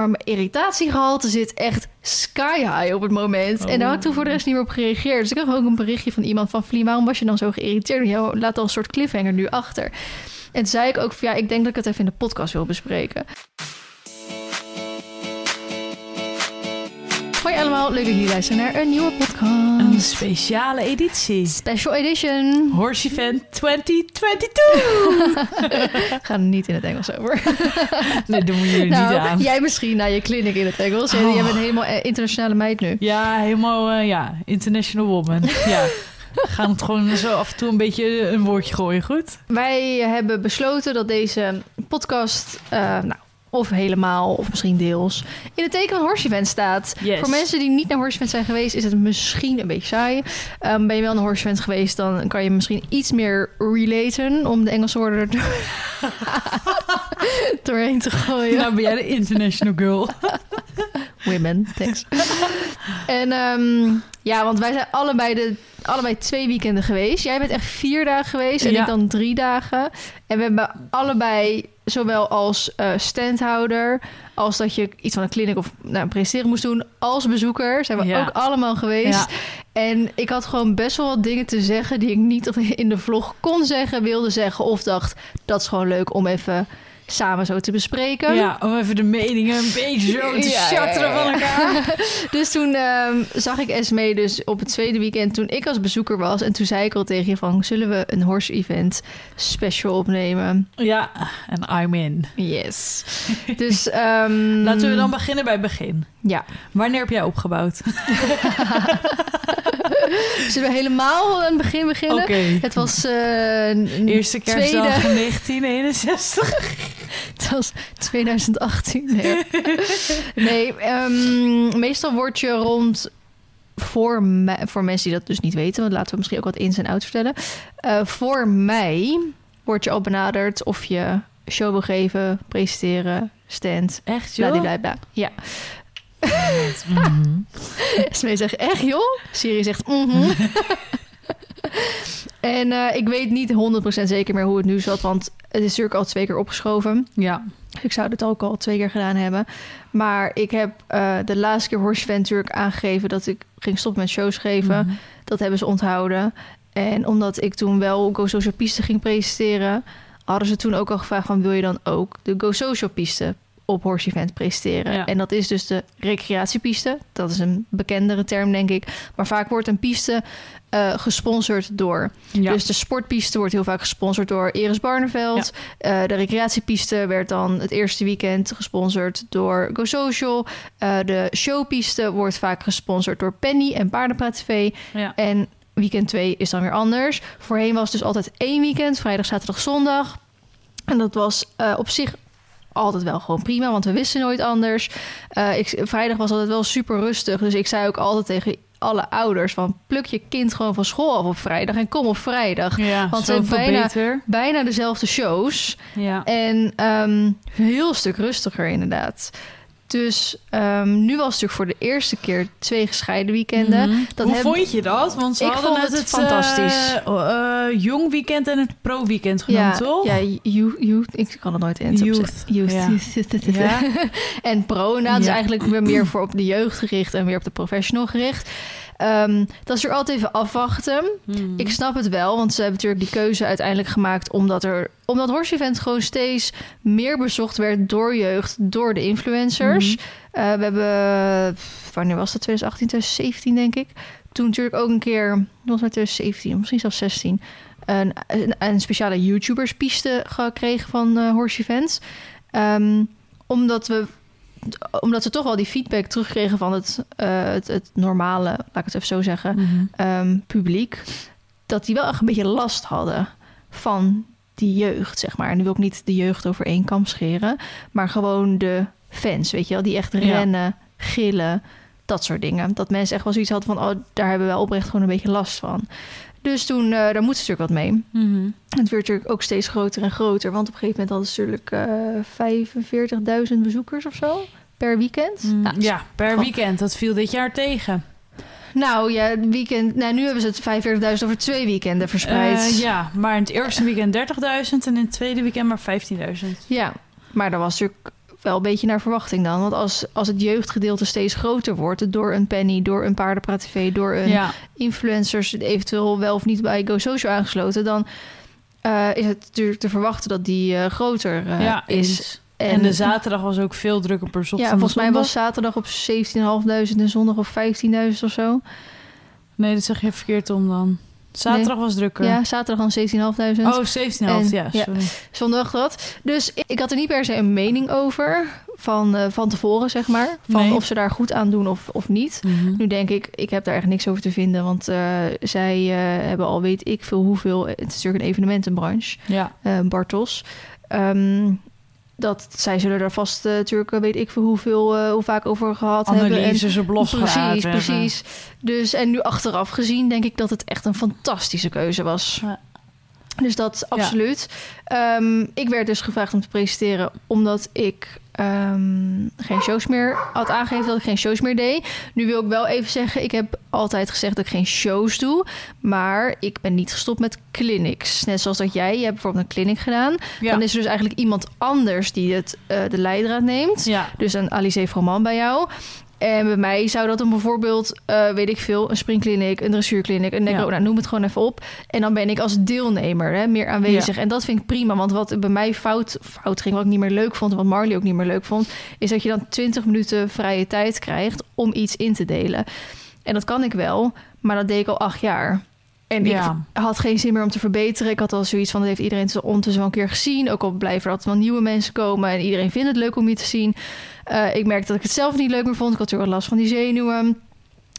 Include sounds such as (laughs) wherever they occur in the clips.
maar mijn irritatiegehalte zit echt sky high op het moment. En daar had ik toen voor de rest niet meer op gereageerd. Dus ik kreeg ook een berichtje van iemand van... Vlie, waarom was je dan zo geïrriteerd? Je laat al een soort cliffhanger nu achter. En toen zei ik ook van... Ja, ik denk dat ik het even in de podcast wil bespreken. Hoi allemaal, leuk dat jullie luisteren naar een nieuwe podcast. Een speciale editie. Special edition. Horse Event 2022. (laughs) Ga er niet in het Engels over. (laughs) nee, doen we jullie nou, niet aan. Jij misschien naar je clinic in het Engels. Jij, jij bent helemaal eh, internationale meid nu. Ja, helemaal, eh, ja, international woman. ja. (laughs) We gaan het gewoon zo af en toe een beetje een woordje gooien, goed? Wij hebben besloten dat deze podcast, eh, nou, of helemaal, of misschien deels, in het teken van Horse Event staat. Yes. Voor mensen die niet naar Horse Event zijn geweest, is het misschien een beetje saai. Ehm, ben je wel naar Horse Event geweest, dan kan je misschien iets meer relaten om de Engelse woorden er (laughs) doorheen te gooien. Nou ben jij de international girl. (laughs) Women, thanks. en ehm, ja, want wij zijn allebei, de, allebei twee weekenden geweest. Jij bent echt vier dagen geweest en Ja. ik dan drie dagen. En we hebben allebei, zowel als eh, standhouder... als dat je iets van een clinic of nou, een presenteren moest doen... als bezoeker zijn we Ja. ook allemaal geweest. Ja. En ik had gewoon best wel wat dingen te zeggen... die ik niet (laughs) in de vlog kon zeggen, wilde zeggen... of dacht, dat is gewoon leuk om even samen zo te bespreken. Ja, om even de meningen een beetje zo te (laughs) Ja, van elkaar. (laughs) Dus toen ehm, zag ik Esme dus op het tweede weekend toen ik als bezoeker was. En toen zei ik al tegen je van, zullen we een horse event special opnemen? Ja, en I'm in. Yes. Dus ehm, Laten we dan beginnen bij het begin. Ja. Wanneer heb jij opgebouwd? (laughs) Zullen we helemaal aan het begin beginnen? Oké. Het was een Eerste kerstdag tweede- 1961. (laughs) Het was 2018. Nee, (laughs) nee ehm, meestal word je rond voor mei, voor mensen die dat dus niet weten, want laten we misschien ook wat ins en outs vertellen. Eh, voor mei word je al benaderd of je show wil geven, presenteren, stand, Echt, joh? bladibladibla. Ja. Mhm. (laughs) Smee zegt echt joh. Siri zegt mhm. (laughs) en eh, ik weet niet 100% zeker meer hoe het nu zat, want het is natuurlijk al twee keer opgeschoven. Ja. Ik zou dit ook al twee keer gedaan hebben. Maar ik heb eh, de laatste keer Horse Event natuurlijk aangegeven dat ik ging stoppen met shows geven. Mhm. Dat hebben ze onthouden. En omdat ik toen wel Go Social Piste ging presenteren, hadden ze toen ook al gevraagd van wil je dan ook de Go Social Piste op Horse Event presenteren. Ja. En dat is dus de recreatiepiste. Dat is een bekendere term, denk ik. Maar vaak wordt een piste eh, gesponsord door Ja. dus de sportpiste wordt heel vaak gesponsord door Iris Barneveld. Eh, de recreatiepiste werd dan het eerste weekend gesponsord door Go Social. Eh, de showpiste wordt vaak gesponsord door Penny en Paardenpraat TV. En weekend 2 is dan weer anders. Voorheen was het dus altijd één weekend, vrijdag, zaterdag, zondag. En dat was op zich altijd wel gewoon prima, want we wisten nooit anders. Eh, ik, vrijdag was altijd wel super rustig, dus ik zei ook altijd tegen alle ouders van pluk je kind gewoon van school af op vrijdag en kom op vrijdag. Ja, Want zoveel zijn bijna- beter. Bijna dezelfde shows Ja. en een heel stuk rustiger inderdaad. Dus ehm, nu was het natuurlijk voor de eerste keer twee gescheiden weekenden. Mhm. Dat Hoe heb- vond je dat? Want ze Ik hadden vond het het fantastisch. eh, eh, jong weekend en het pro weekend genoemd, ja, toch? Ja, youth, youth, ik kan het nooit in Youth. Youth. (laughs) ja. Ja. en pro, inderdaad, is Ja. eigenlijk weer meer voor op de jeugd gericht en weer op de professional gericht. Ehm, dat is er altijd even afwachten. Hmm. Ik snap het wel, want ze hebben natuurlijk die keuze uiteindelijk gemaakt omdat er omdat Horse Event gewoon steeds meer bezocht werd door jeugd, door de influencers. Mhm. Eh, we hebben, wanneer was dat? 2018, 2017 denk ik. Toen natuurlijk ook een keer, dat was met 2017, misschien zelfs 16, een, een, een speciale YouTubers-piste gekregen van eh Horse Events. Ehm, omdat we omdat ze toch wel die feedback terugkregen van het, eh, het, het normale, laat ik het even zo zeggen, Mhm. ehm, publiek, dat die wel echt een beetje last hadden van die jeugd, zeg maar. En nu wil ik niet de jeugd over één kam scheren, maar gewoon de fans, weet je wel, die echt Ja. rennen, gillen, dat soort dingen. Dat mensen echt wel zoiets hadden van, oh, daar hebben we oprecht gewoon een beetje last van. Dus toen, eh, daar moeten ze natuurlijk wat mee. Mhm. Het werd natuurlijk ook steeds groter en groter, want op een gegeven moment hadden ze natuurlijk eh 45.000 bezoekers of zo per weekend. Mm, Nou, ja, per Oh. weekend. Dat viel dit jaar tegen. Nou ja, weekend. Nou, nu hebben ze het 45.000 over twee weekenden verspreid. Eh, ja, maar in het eerste weekend 30.000 en in het tweede weekend maar 15.000. Ja, maar dat was natuurlijk wel een beetje naar verwachting dan. Want als, als het jeugdgedeelte steeds groter wordt... door een Penny, door een Paardenpraat TV... door een Ja, influencers eventueel wel of niet bij Go Social aangesloten... dan eh, is het natuurlijk te verwachten dat die eh, groter eh, ja is. is. En, de zaterdag was ook veel drukker per zondag. Ja, volgens mij was zaterdag op 17.500 en zondag op 15.000 of zo. Nee, dat zeg je verkeerd om dan. Zaterdag was drukker. Ja, zaterdag dan 17.500. Oh, 17,5. En- Ja, ja. Zondag dat. Dus ik had er niet per se een mening over van, eh, van tevoren, zeg maar. Van Nee. of ze daar goed aan doen of, of niet. Mhm. Nu denk ik, ik heb daar echt niks over te vinden. Want eh, zij eh, hebben al weet ik veel hoeveel... Het is natuurlijk een evenementenbranche. Ja, eh, Bartels. Dat zij zullen daar vast eh, natuurlijk weet ik veel hoeveel eh, hoe vaak over gehad hebben. En- analyses op precies, hebben. precies. Dus en nu achteraf gezien denk ik dat het echt een fantastische keuze was. Ja. Dus dat absoluut. Ehm, ik werd dus gevraagd om te presenteren omdat ik ehm, geen shows meer had aangegeven dat ik geen shows meer deed. Nu wil ik wel even zeggen, ik heb altijd gezegd dat ik geen shows doe, maar ik ben niet gestopt met clinics. Net zoals dat jij, je hebt bijvoorbeeld een clinic gedaan. Ja. Dan is er dus eigenlijk iemand anders die het, eh, de leidraad neemt. ja. Dus een Alice Froman bij jou. En bij mij zou dat dan bijvoorbeeld, eh, weet ik veel, een springkliniek, een dressuurkliniek, een necro, Ja. nou, noem het gewoon even op. En dan ben ik als deelnemer hè, meer aanwezig. En dat vind ik prima, want wat bij mij fout, fout ging, wat ik niet meer leuk vond wat Marley ook niet meer leuk vond, is dat je dan 20 minuten vrije tijd krijgt om iets in te delen. En dat kan ik wel, maar dat deed ik al acht jaar. En Ja. ik had geen zin meer om te verbeteren. Ik had al zoiets van, dat heeft iedereen zo ondertussen wel een keer gezien. Ook al blijven er altijd wel nieuwe mensen komen. En iedereen vindt het leuk om je te zien. Eh, ik merkte dat ik het zelf niet leuk meer vond. Ik had natuurlijk last van die zenuwen.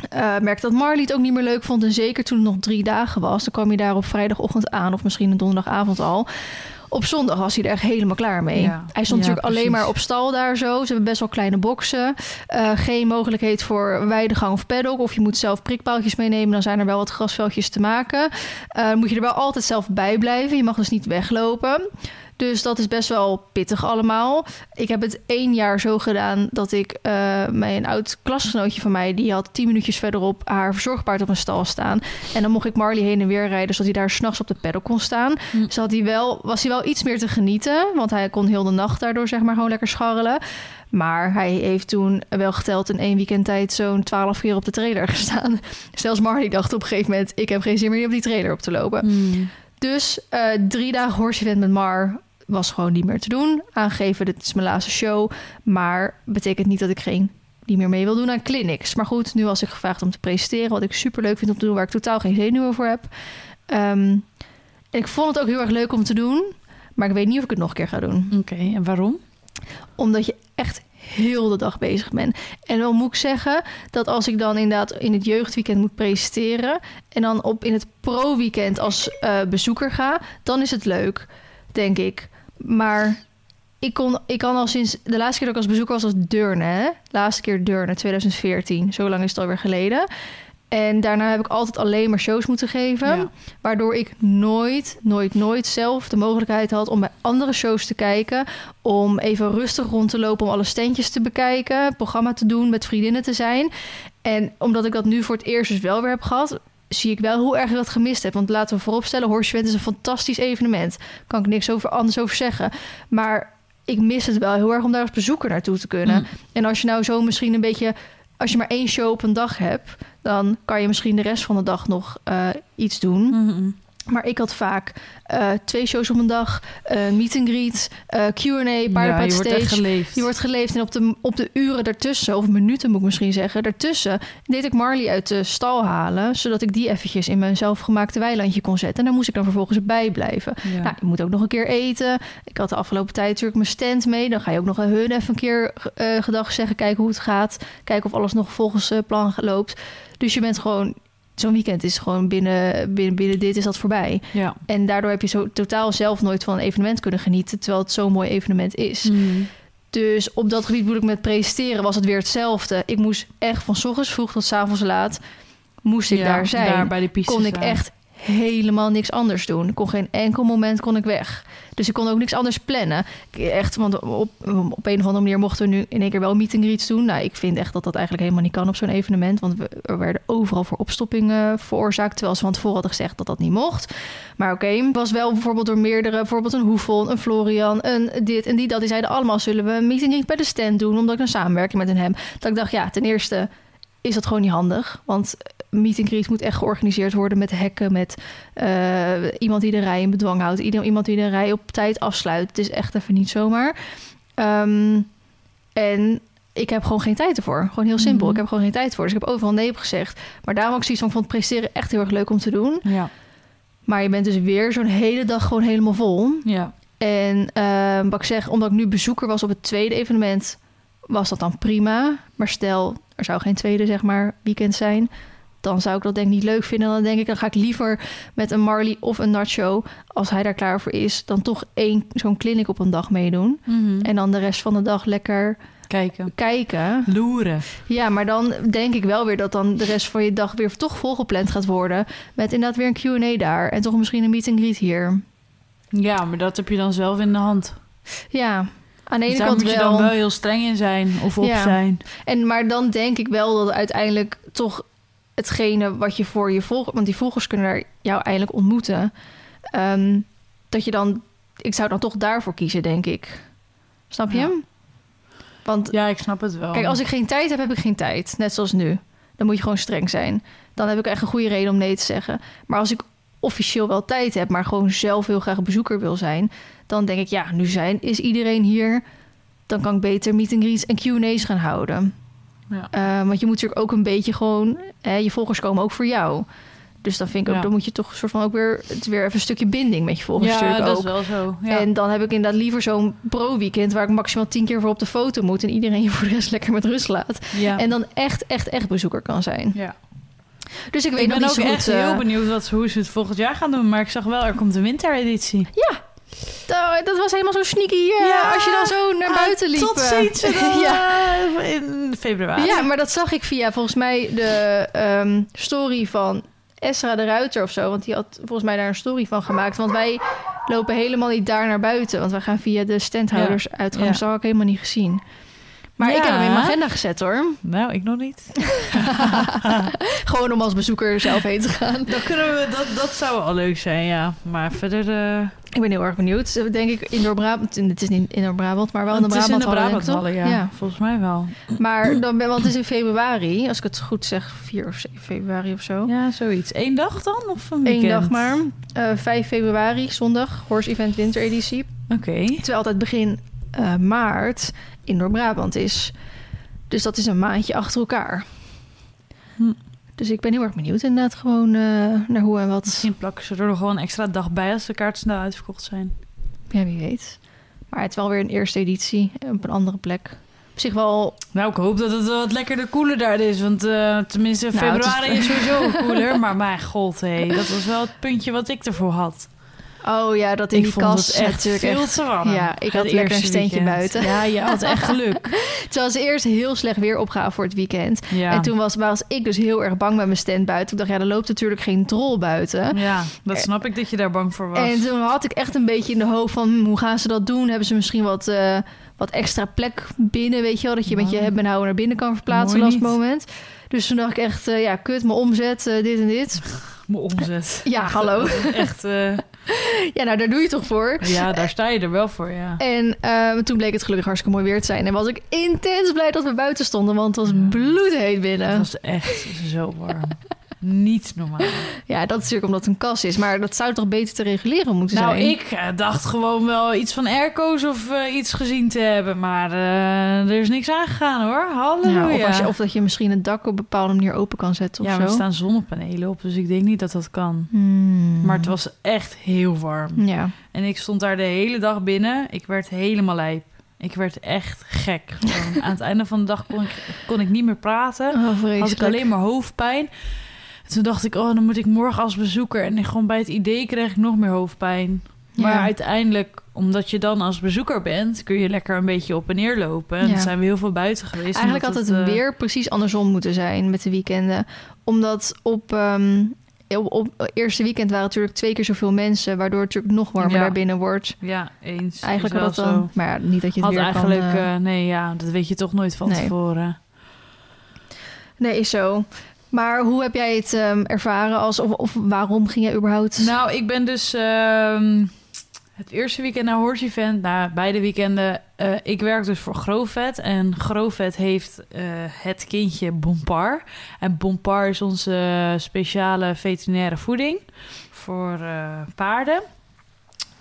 Eh merkte dat Marley het ook niet meer leuk vond. En zeker toen het nog drie dagen was. Dan kwam je daar op vrijdagochtend aan. Of misschien een donderdagavond al. Op zondag was hij er echt helemaal klaar mee. Ja. Hij stond Ja, natuurlijk alleen maar op stal daar zo. Ze hebben best wel kleine boksen. Eh, geen mogelijkheid voor weidegang of paddock. Of je moet zelf prikpaaltjes meenemen. Dan zijn er wel wat grasveldjes te maken. Eh, moet je er wel altijd zelf bij blijven. Je mag dus niet weglopen. Dus dat is best wel pittig allemaal. Ik heb het één jaar zo gedaan dat ik uh, met een oud klasgenootje van mij... die had tien minuutjes verderop haar verzorgpaard op een stal staan. En dan mocht ik Marley heen en weer rijden... zodat hij daar s'nachts op de paddock kon staan. Hm. Dus had hij wel, was hij wel iets meer te genieten. Want hij kon heel de nacht daardoor zeg maar gewoon lekker scharrelen. Maar hij heeft toen wel geteld in één weekend tijd zo'n twaalf keer op de trailer gestaan. (laughs) Zelfs Marley dacht op een gegeven moment... ik heb geen zin meer op die trailer op te lopen. Hmm. Dus uh, drie dagen horse event met Mar was gewoon niet meer te doen. Aangeven, dit is mijn laatste show. Maar betekent niet dat ik geen niet meer mee wil doen aan clinics. Maar goed, nu was ik gevraagd om te presenteren... wat ik super leuk vind om te doen... waar ik totaal geen zenuwen voor heb. Um, ik vond het ook heel erg leuk om te doen... maar ik weet niet of ik het nog een keer ga doen. Oké, okay, en waarom? Omdat je echt heel de dag bezig ben. En dan moet ik zeggen dat als ik dan inderdaad in het jeugdweekend moet presenteren... en dan op in het pro-weekend als uh, bezoeker ga... dan is het leuk, denk ik. Maar ik, kon, ik kan al sinds... de laatste keer dat ik als bezoeker was, was Deurne. Hè? Laatste keer Deurne, 2014. Zo lang is het alweer geleden. En daarna heb ik altijd alleen maar shows moeten geven. Ja. Waardoor ik nooit, nooit, nooit zelf de mogelijkheid had om bij andere shows te kijken. Om even rustig rond te lopen, om alle standjes te bekijken. Programma te doen, met vriendinnen te zijn. En omdat ik dat nu voor het eerst dus wel weer heb gehad. Zie ik wel hoe erg ik dat gemist heb. Want laten we vooropstellen, Horsevent is een fantastisch evenement. Kan ik niks over, anders over zeggen. Maar ik mis het wel heel erg om daar als bezoeker naartoe te kunnen. Mm. En als je nou zo misschien een beetje als je maar één show op een dag hebt, dan kan je misschien de rest van de dag nog uh, iets doen. Mm -hmm. Maar ik had vaak uh, twee shows op een dag, uh, meet and greet, uh, Q&A, paardenpad ja, stage. Wordt geleefd. Je wordt geleefd en op de, op de uren daartussen, of minuten moet ik misschien zeggen, daartussen deed ik Marley uit de stal halen, zodat ik die eventjes in mijn zelfgemaakte weilandje kon zetten. En daar moest ik dan vervolgens bij blijven. Ja. Nou, je moet ook nog een keer eten. Ik had de afgelopen tijd natuurlijk mijn stand mee. Dan ga je ook nog aan hun even een keer gedag zeggen, kijken hoe het gaat, kijken of alles nog volgens plan loopt. Dus je bent gewoon zo'n weekend is gewoon binnen, binnen, binnen dit is dat voorbij. Ja. En daardoor heb je zo totaal zelf nooit van een evenement kunnen genieten, terwijl het zo'n mooi evenement is. Mm. Dus op dat gebied moet ik met presenteren was het weer hetzelfde. Ik moest echt van s ochtends vroeg tot s avonds laat moest ik ja, daar zijn. Daar bij de piste Kon ik echt helemaal niks anders doen. Ik kon geen enkel moment kon ik weg. Dus ik kon ook niks anders plannen. Echt, want op, op een of andere manier mochten we nu in één keer wel meet and greets doen. Nou, ik vind echt dat dat eigenlijk helemaal niet kan op zo'n evenement. Want we, er werden overal voor opstoppingen veroorzaakt. Terwijl ze van tevoren hadden gezegd dat dat niet mocht. Maar oké, het was wel bijvoorbeeld door meerdere, bijvoorbeeld een Hoefel, een Florian, een dit en die dat. Die zeiden allemaal, zullen we een meet and greet bij de stand doen, omdat ik een samenwerking met hen heb. Dat ik dacht, ja, ten eerste is dat gewoon niet handig. Want meet and greet moet echt georganiseerd worden met hekken, met eh, iemand die de rij in bedwang houdt, iemand die de rij op tijd afsluit. Het is echt even niet zomaar. Ehm, en ik heb gewoon geen tijd ervoor. Gewoon heel simpel. Mhm. Ik heb gewoon geen tijd voor. Dus ik heb overal nee op gezegd. Maar daarom ook zoiets van, ik vond presteren echt heel erg leuk om te doen. Ja. Maar je bent dus weer zo'n hele dag gewoon helemaal vol. Ja. En ehm, wat ik zeg, omdat ik nu bezoeker was op het tweede evenement, was dat dan prima. Maar stel, er zou geen tweede zeg maar, weekend zijn, dan zou ik dat denk ik niet leuk vinden. Dan denk ik, dan ga ik liever met een Marley of een Nacho, als hij daar klaar voor is, dan toch één zo'n clinic op een dag meedoen. Mhm. En dan de rest van de dag lekker Kijken. kijken. Loeren. Ja, maar dan denk ik wel weer dat dan de rest van je dag weer toch volgepland gaat worden. Met inderdaad weer een Q&A daar. En toch misschien een meet and greet hier. Ja, maar dat heb je dan zelf in de hand. Ja, aan de ene kant moet je wel. dan wel heel streng in zijn of op Ja. zijn. En, maar dan denk ik wel dat uiteindelijk toch hetgene wat je voor je volgers... Want die volgers kunnen daar jou eindelijk ontmoeten. ehm, dat je dan... Ik zou dan toch daarvoor kiezen, denk ik. Snap je? Ja. Want Ja, ik snap het wel. kijk, als ik geen tijd heb, heb ik geen tijd. Net zoals nu. Dan moet je gewoon streng zijn. Dan heb ik echt een goede reden om nee te zeggen. Maar als ik officieel wel tijd heb, maar gewoon zelf heel graag bezoeker wil zijn... dan denk ik, ja, nu zijn, is iedereen hier... dan kan ik beter meet and greets en Q&A's gaan houden. Ja. Eh, want je moet natuurlijk ook een beetje gewoon... Hè, je volgers komen ook voor jou. Dus dan vind ik ook, Ja. dan moet je toch een soort van ook weer... het weer even een stukje binding met je volgers ja, natuurlijk dat ook. is wel zo. Ja. En dan heb ik inderdaad liever zo'n pro-weekend... waar ik maximaal tien keer voor op de foto moet... en iedereen je voor de rest lekker met rust laat. En dan echt, echt, echt bezoeker kan zijn. ja. Dus ik weet Ik nog ben niet ook zo goed... echt eh, heel benieuwd wat, hoe ze het volgend jaar gaan doen. Maar ik zag wel, er komt een wintereditie. Oh, dat was helemaal zo sneaky. eh, Ja. als je dan zo naar buiten liep. Tot eh. ziens en (laughs) dan, ja. eh, in februari. ja, maar dat zag ik via volgens mij de ehm, story van Esra de Ruiter of zo. Want die had volgens mij daar een story van gemaakt. Want wij lopen helemaal niet daar naar buiten. Want wij gaan via de standhouders. Ja. Dus dat had ik helemaal niet gezien. Maar ik Ja. heb hem in mijn agenda gezet hoor. Nou, ik nog niet. (laughs) Gewoon om als bezoeker zelf heen te gaan. Dan kunnen we, dat, dat zou wel leuk zijn, ja. Maar verder... eh, Ik ben heel erg benieuwd. Denk ik in Brabant. Het is niet in Brabant, maar wel in de het is in Brabant. ik, toch? Brabanthallen, ja. Volgens mij wel. Maar dan ben, want het is in februari, als ik het goed zeg, 4 of 7 februari of zo. Ja, zoiets. Eén dag dan? Of een Eén weekend? dag maar. Eh 5 februari, zondag, Horse Event wintereditie. Oké. Terwijl altijd begin eh, maart in Noord-Brabant is. Dus dat is een maandje achter elkaar. Hm. Dus ik ben heel erg benieuwd inderdaad gewoon eh, naar hoe en wat. Misschien plakken ze er nog gewoon een extra dag bij als de kaarten snel uitverkocht zijn. Ja, wie weet. Maar het is wel weer een eerste editie op een andere plek. Op zich wel... Nou, ik hoop dat het wat lekkerder koeler daar is. Want eh, tenminste, Nou, is- februari is, sowieso koeler. (laughs) Maar mijn god, hé, dat was wel het puntje wat ik ervoor had. Oh ja, dat in ik die vond kast het echt natuurlijk veel echt... te warm. Ja, ik Het had lekker een steentje weekend. buiten. Ja, je had echt geluk. (laughs) Terwijl ze eerst heel slecht weer opgaven voor het weekend. Ja. En toen was, was ik dus heel erg bang met mijn stand buiten. Ik dacht, ja, er loopt natuurlijk geen drol buiten. Ja, dat snap ik dat je daar bang voor was. En toen had ik echt een beetje in de hoofd van... hm, hoe gaan ze dat doen? Hebben ze misschien wat, eh, wat extra plek binnen, weet je wel? Dat je met je Nou, hebben houden naar binnen kan verplaatsen mooi last niet. moment. Dus toen dacht ik echt, eh, ja, kut, mijn omzet, eh, dit en dit. Mijn omzet. Ja, hallo. (laughs) Echt, (laughs) Ja, nou, daar doe je toch voor? ja, daar sta je er wel voor, ja. En eh, toen bleek het gelukkig hartstikke mooi weer te zijn. En was ik intens blij dat we buiten stonden, want het was bloedheet Het binnen. was echt zo warm. (laughs) Niet normaal. Ja, dat is natuurlijk omdat het een kas is. Maar dat zou toch beter te reguleren moeten Nou, zijn? ik eh, dacht gewoon wel iets van airco's of eh, iets gezien te hebben. Maar eh, er is niks aangegaan hoor. Halleluja. Ja, of, als je, of dat je misschien het dak op een bepaalde manier open kan zetten of ja, zo. er staan zonnepanelen op, dus ik denk niet dat dat kan. Hmm. Maar het was echt heel warm. Ja. En ik stond daar de hele dag binnen. Ik werd helemaal lijp. Ik werd echt gek. Gewoon. (laughs) Aan het einde van de dag kon ik, kon ik niet meer praten. Oh, Had ik alleen maar hoofdpijn. En toen dacht ik, oh, dan moet ik morgen als bezoeker. En gewoon bij het idee kreeg ik nog meer hoofdpijn. Maar Ja. uiteindelijk, omdat je dan als bezoeker bent, kun je lekker een beetje op en neer lopen. En Ja. zijn we heel veel buiten geweest. Eigenlijk had het eh, weer precies andersom moeten zijn met de weekenden. Omdat op, ehm, op, eerste weekend waren natuurlijk twee keer zoveel mensen, waardoor het natuurlijk nog warmer Ja. daar binnen wordt. Ja, eens. Eigenlijk had wel dat dan, zo. maar ja, niet dat je het Had weer eigenlijk, kan... eh, eh, nee, ja, dat weet je toch nooit van Nee. tevoren. nee, is zo. Maar hoe heb jij het ehm, ervaren als of, of waarom ging jij überhaupt? Nou, ik ben dus ehm, het eerste weekend naar Horse Event, beide weekenden. eh, ik werk dus voor Grovet en Grovet heeft eh, het kindje Bompar. En Bompar is onze speciale veterinaire voeding voor eh, paarden.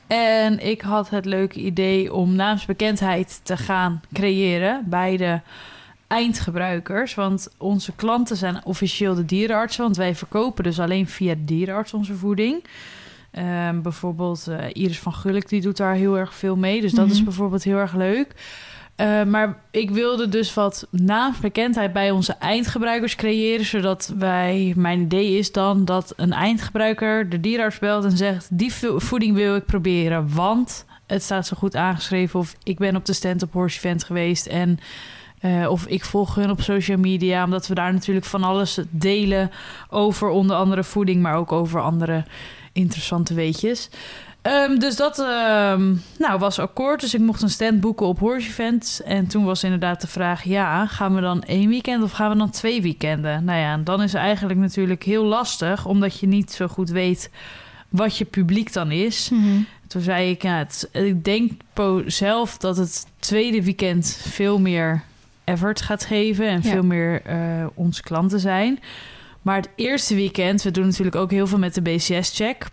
En ik had het leuke idee om naamsbekendheid te gaan creëren bij de eindgebruikers. Want onze klanten zijn officieel de dierenartsen. Want wij verkopen dus alleen via de dierenarts onze voeding. Ehm, bijvoorbeeld eh, Iris van Gulik, die doet daar heel erg veel mee. Dus dat is Mhm. bijvoorbeeld heel erg leuk. Eh, maar ik wilde dus wat naamsbekendheid bij onze eindgebruikers creëren. Zodat wij, mijn idee is dan dat een eindgebruiker de dierenarts belt en zegt: Die vo- voeding wil ik proberen, want het staat zo goed aangeschreven. Of ik ben op de stand op Horse Event geweest en. Eh, of ik volg hun op social media, omdat we daar natuurlijk van alles delen over onder andere voeding, maar ook over andere interessante weetjes. Ehm, dus dat ehm, nou, was akkoord. Dus ik mocht een stand boeken op Horse Events. En toen was inderdaad de vraag... ja, gaan we dan één weekend of gaan we dan twee weekenden? Nou ja, en dan is het eigenlijk natuurlijk heel lastig... omdat je niet zo goed weet wat je publiek dan is. Mhm. Toen zei ik, ja, het, ik denk zelf dat het tweede weekend veel meer effort gaat geven en Ja. veel meer eh, onze klanten zijn. Maar het eerste weekend, we doen natuurlijk ook heel veel met de BCS-check.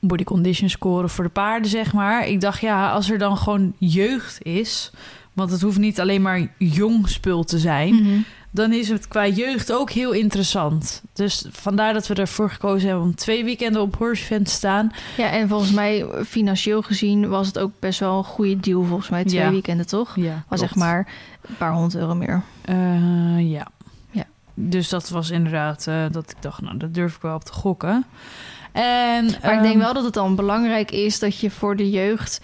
Body condition score voor de paarden, zeg maar. Ik dacht, ja, als er dan gewoon jeugd is, want het hoeft niet alleen maar jong spul te zijn Mhm. Dan is het qua jeugd ook heel interessant. Dus vandaar dat we ervoor gekozen hebben om twee weekenden op Horse te staan. Ja, en volgens mij financieel gezien was het ook best wel een goede deal. Volgens mij twee Ja. weekenden, toch? Ja, Was zeg maar een paar honderd euro meer. Eh, ja. Ja. Dus dat was inderdaad eh, dat ik dacht, nou, dat durf ik wel op te gokken. En, Maar ik denk ehm, wel dat het dan belangrijk is dat je voor de jeugd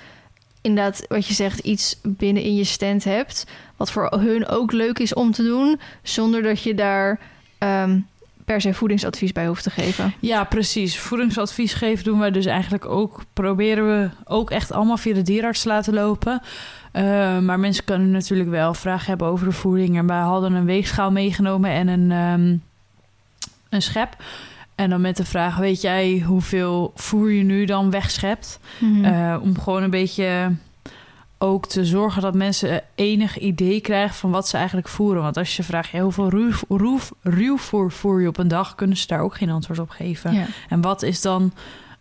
inderdaad, wat je zegt, iets binnen in je stand hebt. Wat voor hun ook leuk is om te doen. Zonder dat je daar ehm, per se voedingsadvies bij hoeft te geven. Ja, precies. Voedingsadvies geven doen wij dus eigenlijk ook. Proberen we ook echt allemaal via de dierenarts te laten lopen. Eh, maar mensen kunnen natuurlijk wel vragen hebben over de voeding. En wij hadden een weegschaal meegenomen en een, ehm, een schep. En dan met de vraag, weet jij hoeveel voer je nu dan wegschept? Mhm. Eh, om gewoon een beetje ook te zorgen dat mensen enig idee krijgen van wat ze eigenlijk voeren. Want als je vraagt, ja, hoeveel ruw, ruw, ruwvoer voer je op een dag, kunnen ze daar ook geen antwoord op geven. ja. En wat is dan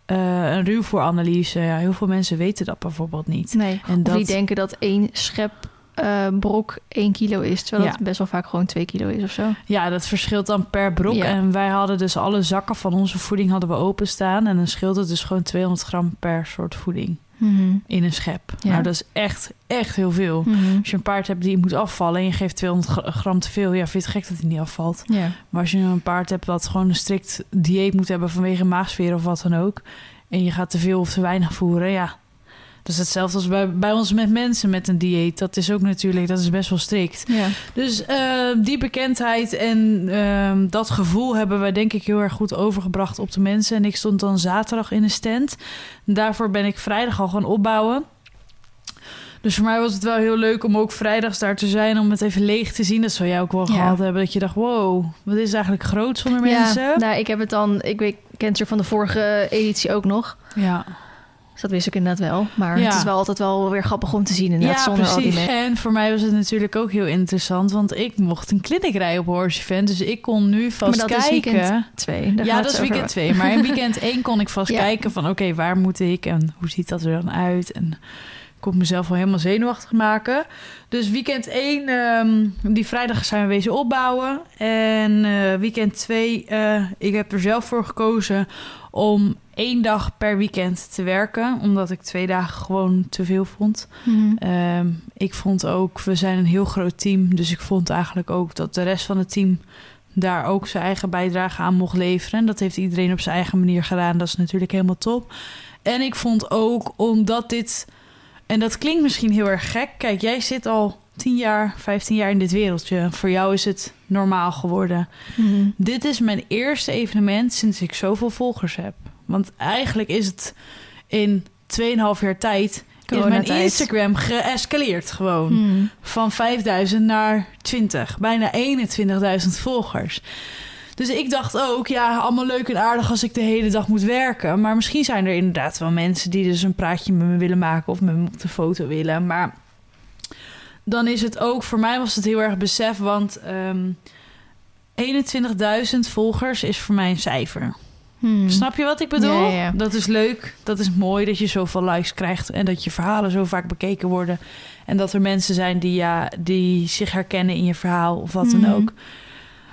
eh, een ruwvoeranalyse? Ja, heel veel mensen weten dat bijvoorbeeld niet. Nee, En of die dat- denken dat één schep eh, brok één kilo is. Terwijl Ja. dat best wel vaak gewoon twee kilo is of zo. Ja, dat verschilt dan per brok. Ja. En wij hadden dus alle zakken van onze voeding hadden we openstaan. En dan scheelt het dus gewoon 200 gram per soort voeding Mhm. in een schep. Ja. Nou, dat is echt, echt heel veel. Mhm. Als je een paard hebt die moet afvallen en je geeft 200 gra- gram te veel, ja, vind je het gek dat hij niet afvalt. Maar als je een paard hebt dat gewoon een strikt dieet moet hebben vanwege maagsfeer of wat dan ook, en je gaat te veel of te weinig voeren, ja. Dat is hetzelfde als bij, bij ons met mensen met een dieet. Dat is ook natuurlijk, dat is best wel strikt. ja. Dus eh, die bekendheid en ehm, dat gevoel hebben wij denk ik heel erg goed overgebracht op de mensen. En ik stond dan zaterdag in een stand. Daarvoor ben ik vrijdag al gaan opbouwen. Dus voor mij was het wel heel leuk om ook vrijdags daar te zijn, om het even leeg te zien. Dat zou jij ook wel Ja. gehad hebben. Dat je dacht, wow, wat is eigenlijk groot zonder mensen? Ja, nou, ik heb het dan... Ik weet, ik ken het er van de vorige editie ook nog. Ja, Dus dat wist ik inderdaad wel. Maar Ja. het is wel altijd wel weer grappig om te zien inderdaad. ja zonder al die precies. En voor mij was het natuurlijk ook heel interessant, want ik mocht een clinic rijden op Horse Event. Dus ik kon nu vast Maar dat is kijken. weekend twee. Daar ja, gaat dat is weekend 2. Maar in weekend 1 kon ik vast (laughs) Ja. kijken van... oké, waar moet ik en hoe ziet dat er dan uit? En ik kon mezelf wel helemaal zenuwachtig maken. Dus weekend 1, ehm, die vrijdag zijn we wezen opbouwen. En eh, weekend 2, eh, ik heb er zelf voor gekozen... om één dag per weekend te werken. Omdat ik twee dagen gewoon te veel vond. Mhm. Ehm, ik vond ook, we zijn een heel groot team. Dus ik vond eigenlijk ook dat de rest van het team daar ook zijn eigen bijdrage aan mocht leveren. En dat heeft iedereen op zijn eigen manier gedaan. Dat is natuurlijk helemaal top. En ik vond ook, omdat dit. En dat klinkt misschien heel erg gek. Kijk, jij zit al 10 jaar, 15 jaar in dit wereldje. Voor jou is het normaal geworden. Mhm. Dit is mijn eerste evenement sinds ik zoveel volgers heb. Want eigenlijk is het in 2,5 jaar tijd... is mijn. Instagram geëscaleerd gewoon. Mhm. Van 5000 naar 20. Bijna 21.000 volgers. Dus ik dacht ook, ja, allemaal leuk en aardig als ik de hele dag moet werken. Maar misschien zijn er inderdaad wel mensen die dus een praatje met me willen maken of met me op de foto willen. Maar dan is het ook, voor mij was het heel erg besef, want ehm 21.000 volgers is voor mij een cijfer. Mhm. Snap je wat ik bedoel? Ja, ja, ja. Dat is leuk. Dat is mooi dat je zoveel likes krijgt en dat je verhalen zo vaak bekeken worden. En dat er mensen zijn die, ja, die zich herkennen in je verhaal of wat dan ook.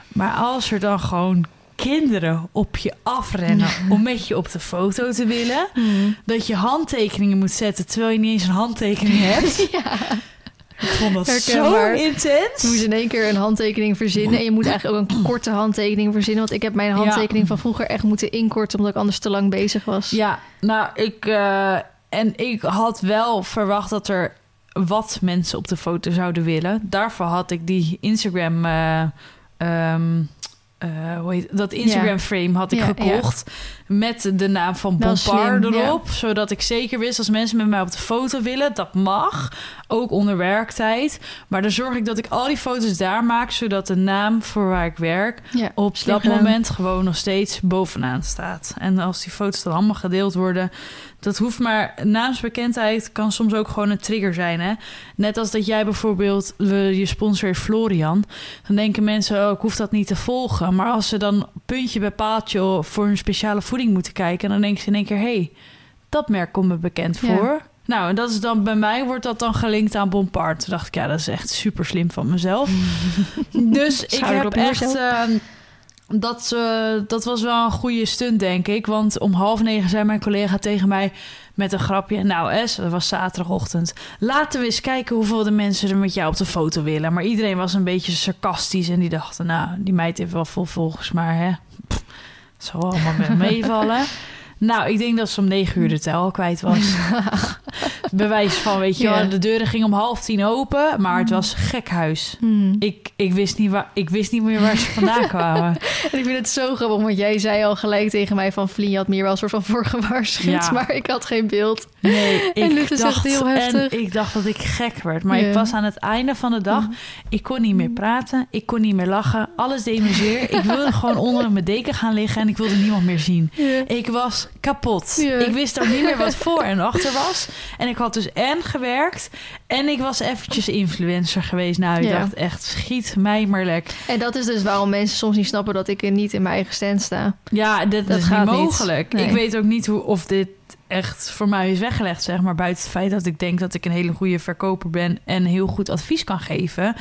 Maar als er dan gewoon kinderen op je afrennen om met je op de foto te willen, Mhm. dat je handtekeningen moet zetten terwijl je niet eens een handtekening hebt. (laughs) Ja. Ik vond dat zo intens. Je moet in één keer een handtekening verzinnen. En je moet eigenlijk ook een korte handtekening verzinnen. Want ik heb mijn handtekening van vroeger echt moeten inkorten... omdat ik anders te lang bezig was. Ja, nou, ik. eh, en ik had wel verwacht dat er wat mensen op de foto zouden willen. Daarvoor had ik die Instagram. eh, ehm, eh, hoe heet, dat Instagram frame had ik Ja, gekocht. Met de naam van Bompard erop. Zodat ik zeker wist als mensen met mij op de foto willen. Dat mag. Ook onder werktijd. Maar dan zorg ik dat ik al die foto's daar maak. Zodat de naam voor waar ik werk op dat moment gewoon nog steeds bovenaan staat. En als die foto's dan allemaal gedeeld worden, dat hoeft maar. Naamsbekendheid kan soms ook gewoon een trigger zijn. Hè? Net als dat jij bijvoorbeeld je sponsor Florian, dan denken mensen: oh, ik hoef dat niet te volgen. Maar als ze dan puntje bij paaltje voor een speciale voeding moeten kijken, dan denken ze in één keer: hé, hey, dat merk komt me bekend Ja. voor. Nou, en dat is dan bij mij wordt dat dan gelinkt aan Bompard. Toen dacht ik, ja, dat is echt super slim van mezelop. (laughs) dus ik heb echt. Dat, eh, dat was wel een goede stunt, denk ik. Want om half negen zei mijn collega tegen mij met een grapje. Nou, Es, dat was zaterdagochtend. Laten we eens kijken hoeveel de mensen er met jou op de foto willen. Maar iedereen was een beetje sarcastisch en die dachten, nou, die meid heeft wel vol volgers, maar hè, zal allemaal mee- meevallen. (laughs) Nou, ik denk dat ze om negen uur de tel al kwijt was. (laughs) Bewijs van, weet je wel, de deuren gingen om half tien open, maar het was gekhuis. Mhm. Ik, ik, wist niet waar, ik wist niet meer waar ze vandaan kwamen. En (laughs) ik vind het zo grappig, want jij zei al gelijk tegen mij van... Vlien, je had me hier wel een soort van voor gewaarschuwd, Ja. maar ik had geen beeld. Nee, En ik dacht, heel heftig. En ik dacht dat ik gek werd. Maar ik was aan het einde van de dag. Mhm. Ik kon niet meer praten. Ik kon niet meer lachen. Alles deed me zeer. Ik wilde gewoon onder mijn deken gaan liggen. En ik wilde niemand meer zien. (laughs) Ik was kapot. Ja. Ik wist ook niet meer wat (laughs) voor en achter was. En ik had dus en gewerkt. En ik was eventjes influencer geweest. Nou, ik Ja. dacht echt, schiet mij maar lek. En dat is dus waarom mensen soms niet snappen dat ik er niet in mijn eigen stand sta. Ja, dit Dat is gaat niet niet. mogelijk. Nee. Ik weet ook niet hoe, of dit echt voor mij is weggelegd, zeg maar. Buiten het feit dat ik denk dat ik een hele goede verkoper ben en heel goed advies kan geven.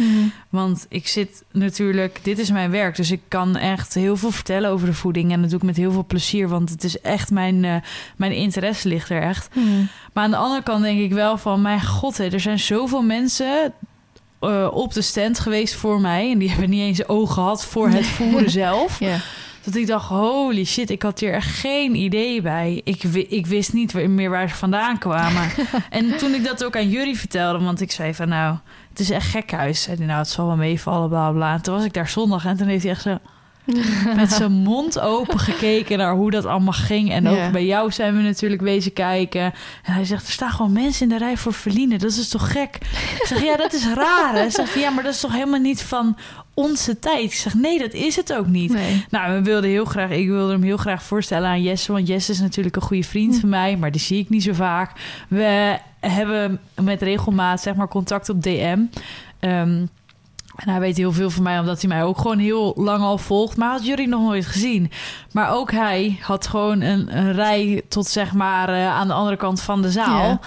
Want ik zit natuurlijk, dit is mijn werk, dus ik kan echt heel veel vertellen over de voeding. En dat doe ik met heel veel plezier, want het is echt mijn, eh, mijn interesse ligt er echt. Maar aan de andere kant denk ik wel van, mijn god, hè, er zijn zoveel mensen eh, op de stand geweest voor mij. En die hebben niet eens oog gehad voor het (laughs) voeren zelf. Ja. Dat ik dacht, holy shit, ik had hier echt geen idee bij. Ik, ik wist niet meer waar ze vandaan kwamen. (laughs) en toen ik dat ook aan jullie vertelde, want ik zei van nou, het is echt gekhuis. Zei hij, nou, het zal wel meevallen, bla bla. En toen was ik daar zondag en toen heeft hij echt zo (laughs) met zijn mond open gekeken naar hoe dat allemaal ging. En ook bij jou zijn we natuurlijk wezen kijken. En hij zegt, er staan gewoon mensen in de rij voor Verline. Dat is toch gek? Ik zeg, ja, dat is raar. Hij zegt, ja, maar dat is toch helemaal niet van onze tijd? Ik zeg, nee, dat is het ook niet. Nee. Nou, we wilden heel graag, ik wilde hem heel graag voorstellen aan Jesse. Want Jesse is natuurlijk een goede vriend van mij, maar die zie ik niet zo vaak. We hebben met regelmaat, zeg maar, contact op DM. Ehm, en hij weet heel veel van mij, omdat hij mij ook gewoon heel lang al volgt. Maar had jullie nog nooit gezien. Maar ook hij had gewoon een, een rij tot zeg maar eh, aan de andere kant van de zaal.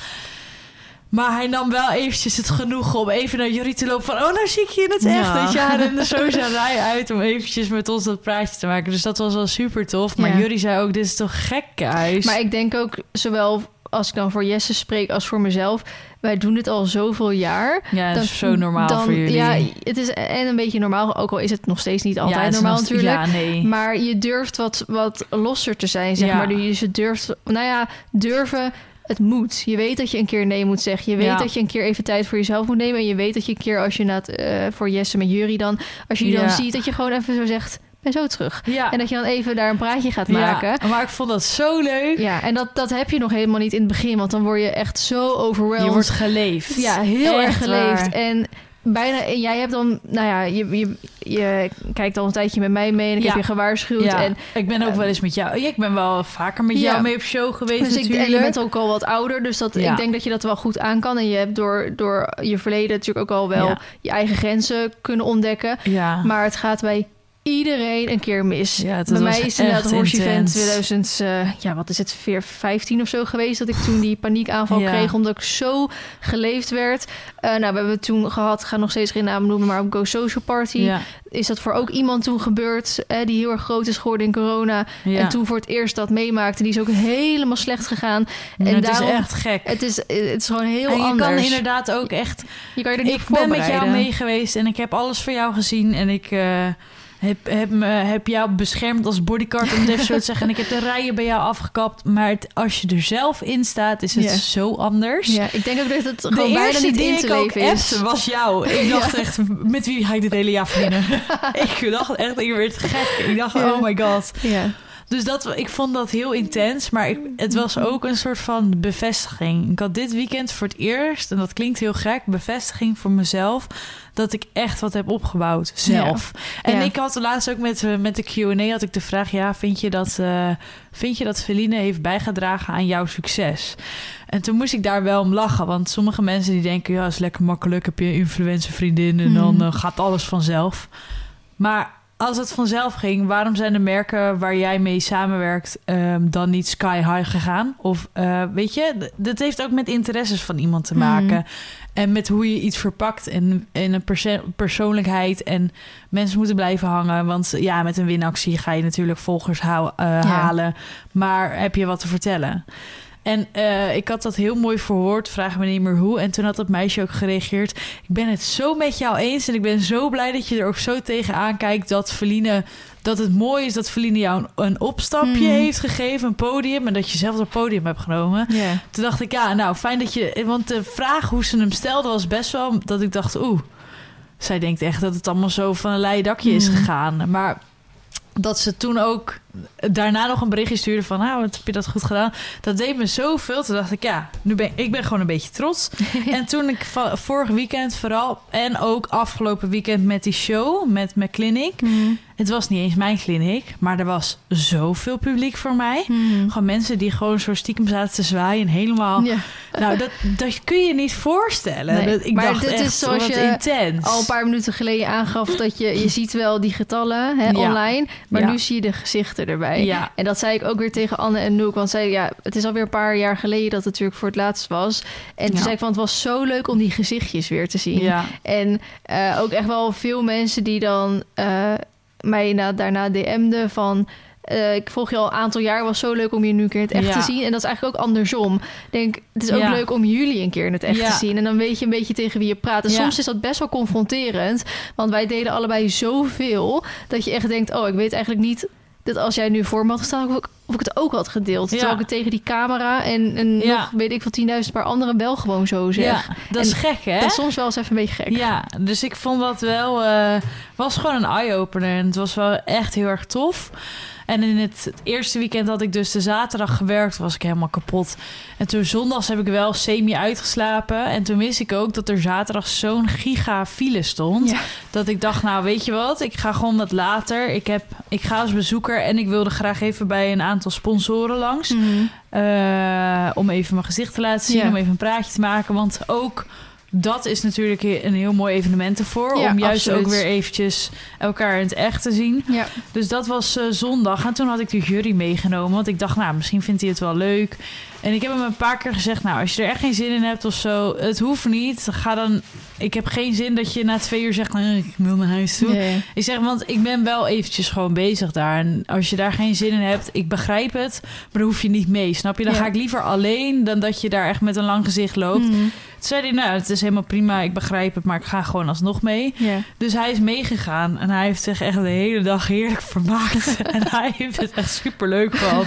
Maar hij nam wel eventjes het genoegen om even naar jullie te lopen van... oh, nou zie ik je in het echt, Ja. weet je. Hij rende (laughs) zo zijn rij uit om eventjes met ons dat praatje te maken. Dus dat was wel super tof. Maar Ja. jullie zei ook, dit is toch gek, huis. Maar ik denk ook, zowel als ik dan voor Jesse spreek als voor mezelf... wij doen dit al zoveel jaar. ja, dat dan- is zo normaal dan- voor jullie. Ja, het is en een beetje normaal. Ook al is het nog steeds niet altijd Ja, normaal nog- natuurlijk. Ja, nee. Maar je durft wat, wat losser te zijn, zeg maar. Dus je durft, nou ja, durven het moet. Je weet dat je een keer nee moet zeggen. Je weet Ja. dat je een keer even tijd voor jezelf moet nemen. En je weet dat je een keer als je na het, eh, voor Jesse met Jury dan... Als je die dan ziet, dat je gewoon even zo zegt... ben zo terug. Ja. En dat je dan even daar een praatje gaat maken. Ja, maar ik vond dat zo leuk. Ja, en dat, dat heb je nog helemaal niet in het begin. Want dan word je echt zo overwhelmed. Je wordt geleefd. ja, heel Echt erg geleefd. waar. En bijna, en jij hebt dan, nou ja, je, je, je kijkt al een tijdje met mij mee en ik Ja. heb je gewaarschuwd. Ja, En, ik ben ook wel eens met jou. Ik ben wel vaker met Ja. jou mee op show geweest dus ik, natuurlijk. en je bent ook al wat ouder, dus dat, ik denk dat je dat wel goed aan kan. En je hebt door, door je verleden natuurlijk ook al wel je eigen grenzen kunnen ontdekken. Ja. Maar het gaat bij iedereen een keer mis. Ja, dat Bij mij is inderdaad Horse Event intens. 2000, eh, ja, wat is het, 15 of zo geweest... dat ik toen die paniekaanval Ja. kreeg, omdat ik zo geleefd werd. Eh, nou, we hebben het toen gehad, ga nog steeds geen naam noemen... maar op Go Social Party ja. is dat voor ook iemand toen gebeurd... eh, die heel erg groot is geworden in corona... Ja. en toen voor het eerst dat meemaakte. Die is ook helemaal slecht gegaan. En het daarom- is echt gek. Het is, het is gewoon heel en je anders. kan inderdaad ook echt... je kan je er niet Ik ben met jou mee geweest en ik heb alles voor jou gezien. En ik heb, heb, me, heb jou beschermd als bodyguard, om het even zo te zeggen. En ik heb de rijen bij jou afgekapt. Maar het- als je er zelf in staat, is het zo anders. Ja, ik denk ook dat het De gewoon bijna eerste niet in te leven is. was jou. Ik (laughs) dacht echt, met wie ga ik dit hele jaar verdienen? (laughs) ik dacht echt, ik werd gek. Ik dacht, oh my god. Ja. Dus dat, ik vond dat heel intens, maar ik, het was ook een soort van bevestiging. Ik had dit weekend voor het eerst, en dat klinkt heel gek, bevestiging voor mezelf dat ik echt wat heb opgebouwd zelf. En Ja. ik had laatst ook met, eh, met de Q&A had ik de vraag, ja, vind je dat, eh vind je dat Feline heeft bijgedragen aan jouw succes? En toen moest ik daar wel om lachen, want sommige mensen die denken, ja, is lekker makkelijk, heb je een influencer vriendin en dan Mhm. eh, gaat alles vanzelf. Maar als het vanzelf ging, waarom zijn de merken waar jij mee samenwerkt ehm, dan niet sky high gegaan? Of eh, weet je, dat heeft ook met interesses van iemand te maken. Mhm. En met hoe je iets verpakt en, en een perso- persoonlijkheid. En mensen moeten blijven hangen. Want ja, met een winactie ga je natuurlijk volgers hou- eh, halen. Maar heb je wat te vertellen? En eh, ik had dat heel mooi verhoord, vraag me niet meer hoe. En toen had dat meisje ook gereageerd. Ik ben het zo met jou eens. En ik ben zo blij dat je er ook zo tegenaan kijkt dat Feline. Dat het mooi is dat Feline jou een, een opstapje Mhm. heeft gegeven, een podium. En dat je zelf dat podium hebt genomen. Toen dacht ik, ja, nou fijn dat je. Want de vraag hoe ze hem stelde was best wel dat ik dacht, oeh. Zij denkt echt dat het allemaal zo van een leien dakje is Mhm. gegaan. Maar dat ze toen ook daarna nog een berichtje stuurde van, nou, wat heb je dat goed gedaan? Dat deed me zoveel. Toen dacht ik, ja, nu ben ik ben gewoon een beetje trots. (laughs) en toen ik vorig weekend vooral en ook afgelopen weekend met die show met mijn clinic. Mhm. Het was niet eens mijn clinic, maar er was zoveel publiek voor mij. Mhm. Gewoon mensen die gewoon zo stiekem zaten te zwaaien en helemaal. Ja. Nou, dat, dat kun je niet voorstellen. Nee, dat, ik maar dacht dit is echt, zoals wat je intens. Al een paar minuten geleden aangaf dat je, je ziet wel die getallen hè, Ja. online, maar Ja. nu zie je de gezichten erbij. Ja. En dat zei ik ook weer tegen Anne en Noek, want zij, ja, het is alweer een paar jaar geleden dat het natuurlijk voor het laatst was. En toen zei ik van, het was zo leuk om die gezichtjes weer te zien. Ja. En eh, ook echt wel veel mensen die dan eh, mij na, daarna DM'den van... eh, ik volg je al een aantal jaar, was zo leuk om je nu een keer in het echt Ja. te zien. En dat is eigenlijk ook andersom. Denk, het is ook Ja. leuk om jullie een keer in het echt Ja. te zien. En dan weet je een beetje tegen wie je praat. En soms is dat best wel confronterend. Want wij deden allebei zoveel... dat je echt denkt, oh, ik weet eigenlijk niet... dat als jij nu voor me had gestaan... of ik, of ik het ook had gedeeld. Ja. Terwijl ik het tegen die camera... en, en Ja. nog, weet ik van 10.000 paar anderen wel gewoon zo zeg. ja, dat is gek, hè? Dat is soms wel eens even een beetje gek. Ja, dus ik vond dat wel... eh, was gewoon een eye-opener. En het was wel echt heel erg tof. En in het, het eerste weekend had ik dus de zaterdag gewerkt, was ik helemaal kapot. En toen zondags heb ik wel semi uitgeslapen. En toen wist ik ook dat er zaterdag zo'n giga file stond. Ja. Dat ik dacht, nou weet je wat, ik ga gewoon wat later. Ik, heb, ik ga als bezoeker en ik wilde graag even bij een aantal sponsoren langs. Mhm. Eh, om even mijn gezicht te laten zien, Ja. om even een praatje te maken. Want ook dat is natuurlijk een heel mooi evenement ervoor. Ja, om juist absoluut. ook weer eventjes elkaar in het echt te zien. Ja. Dus dat was eh, zondag. En toen had ik de jury meegenomen. Want ik dacht, nou, misschien vindt hij het wel leuk. En ik heb hem een paar keer gezegd, nou, als je er echt geen zin in hebt of zo, het hoeft niet. Ga dan. Ik heb geen zin dat je na twee uur zegt, nou, ik wil naar huis toe. Ik zeg, want ik ben wel eventjes gewoon bezig daar. En als je daar geen zin in hebt, ik begrijp het. Maar dan hoef je niet mee, snap je? Dan Ja. ga ik liever alleen dan dat je daar echt met een lang gezicht loopt. Mhm. Toen zei hij, nou, het is helemaal prima, ik begrijp het, maar ik ga gewoon alsnog mee. Dus hij is meegegaan en hij heeft zich echt de hele dag heerlijk vermaakt. (laughs) en hij heeft het echt super leuk gehad.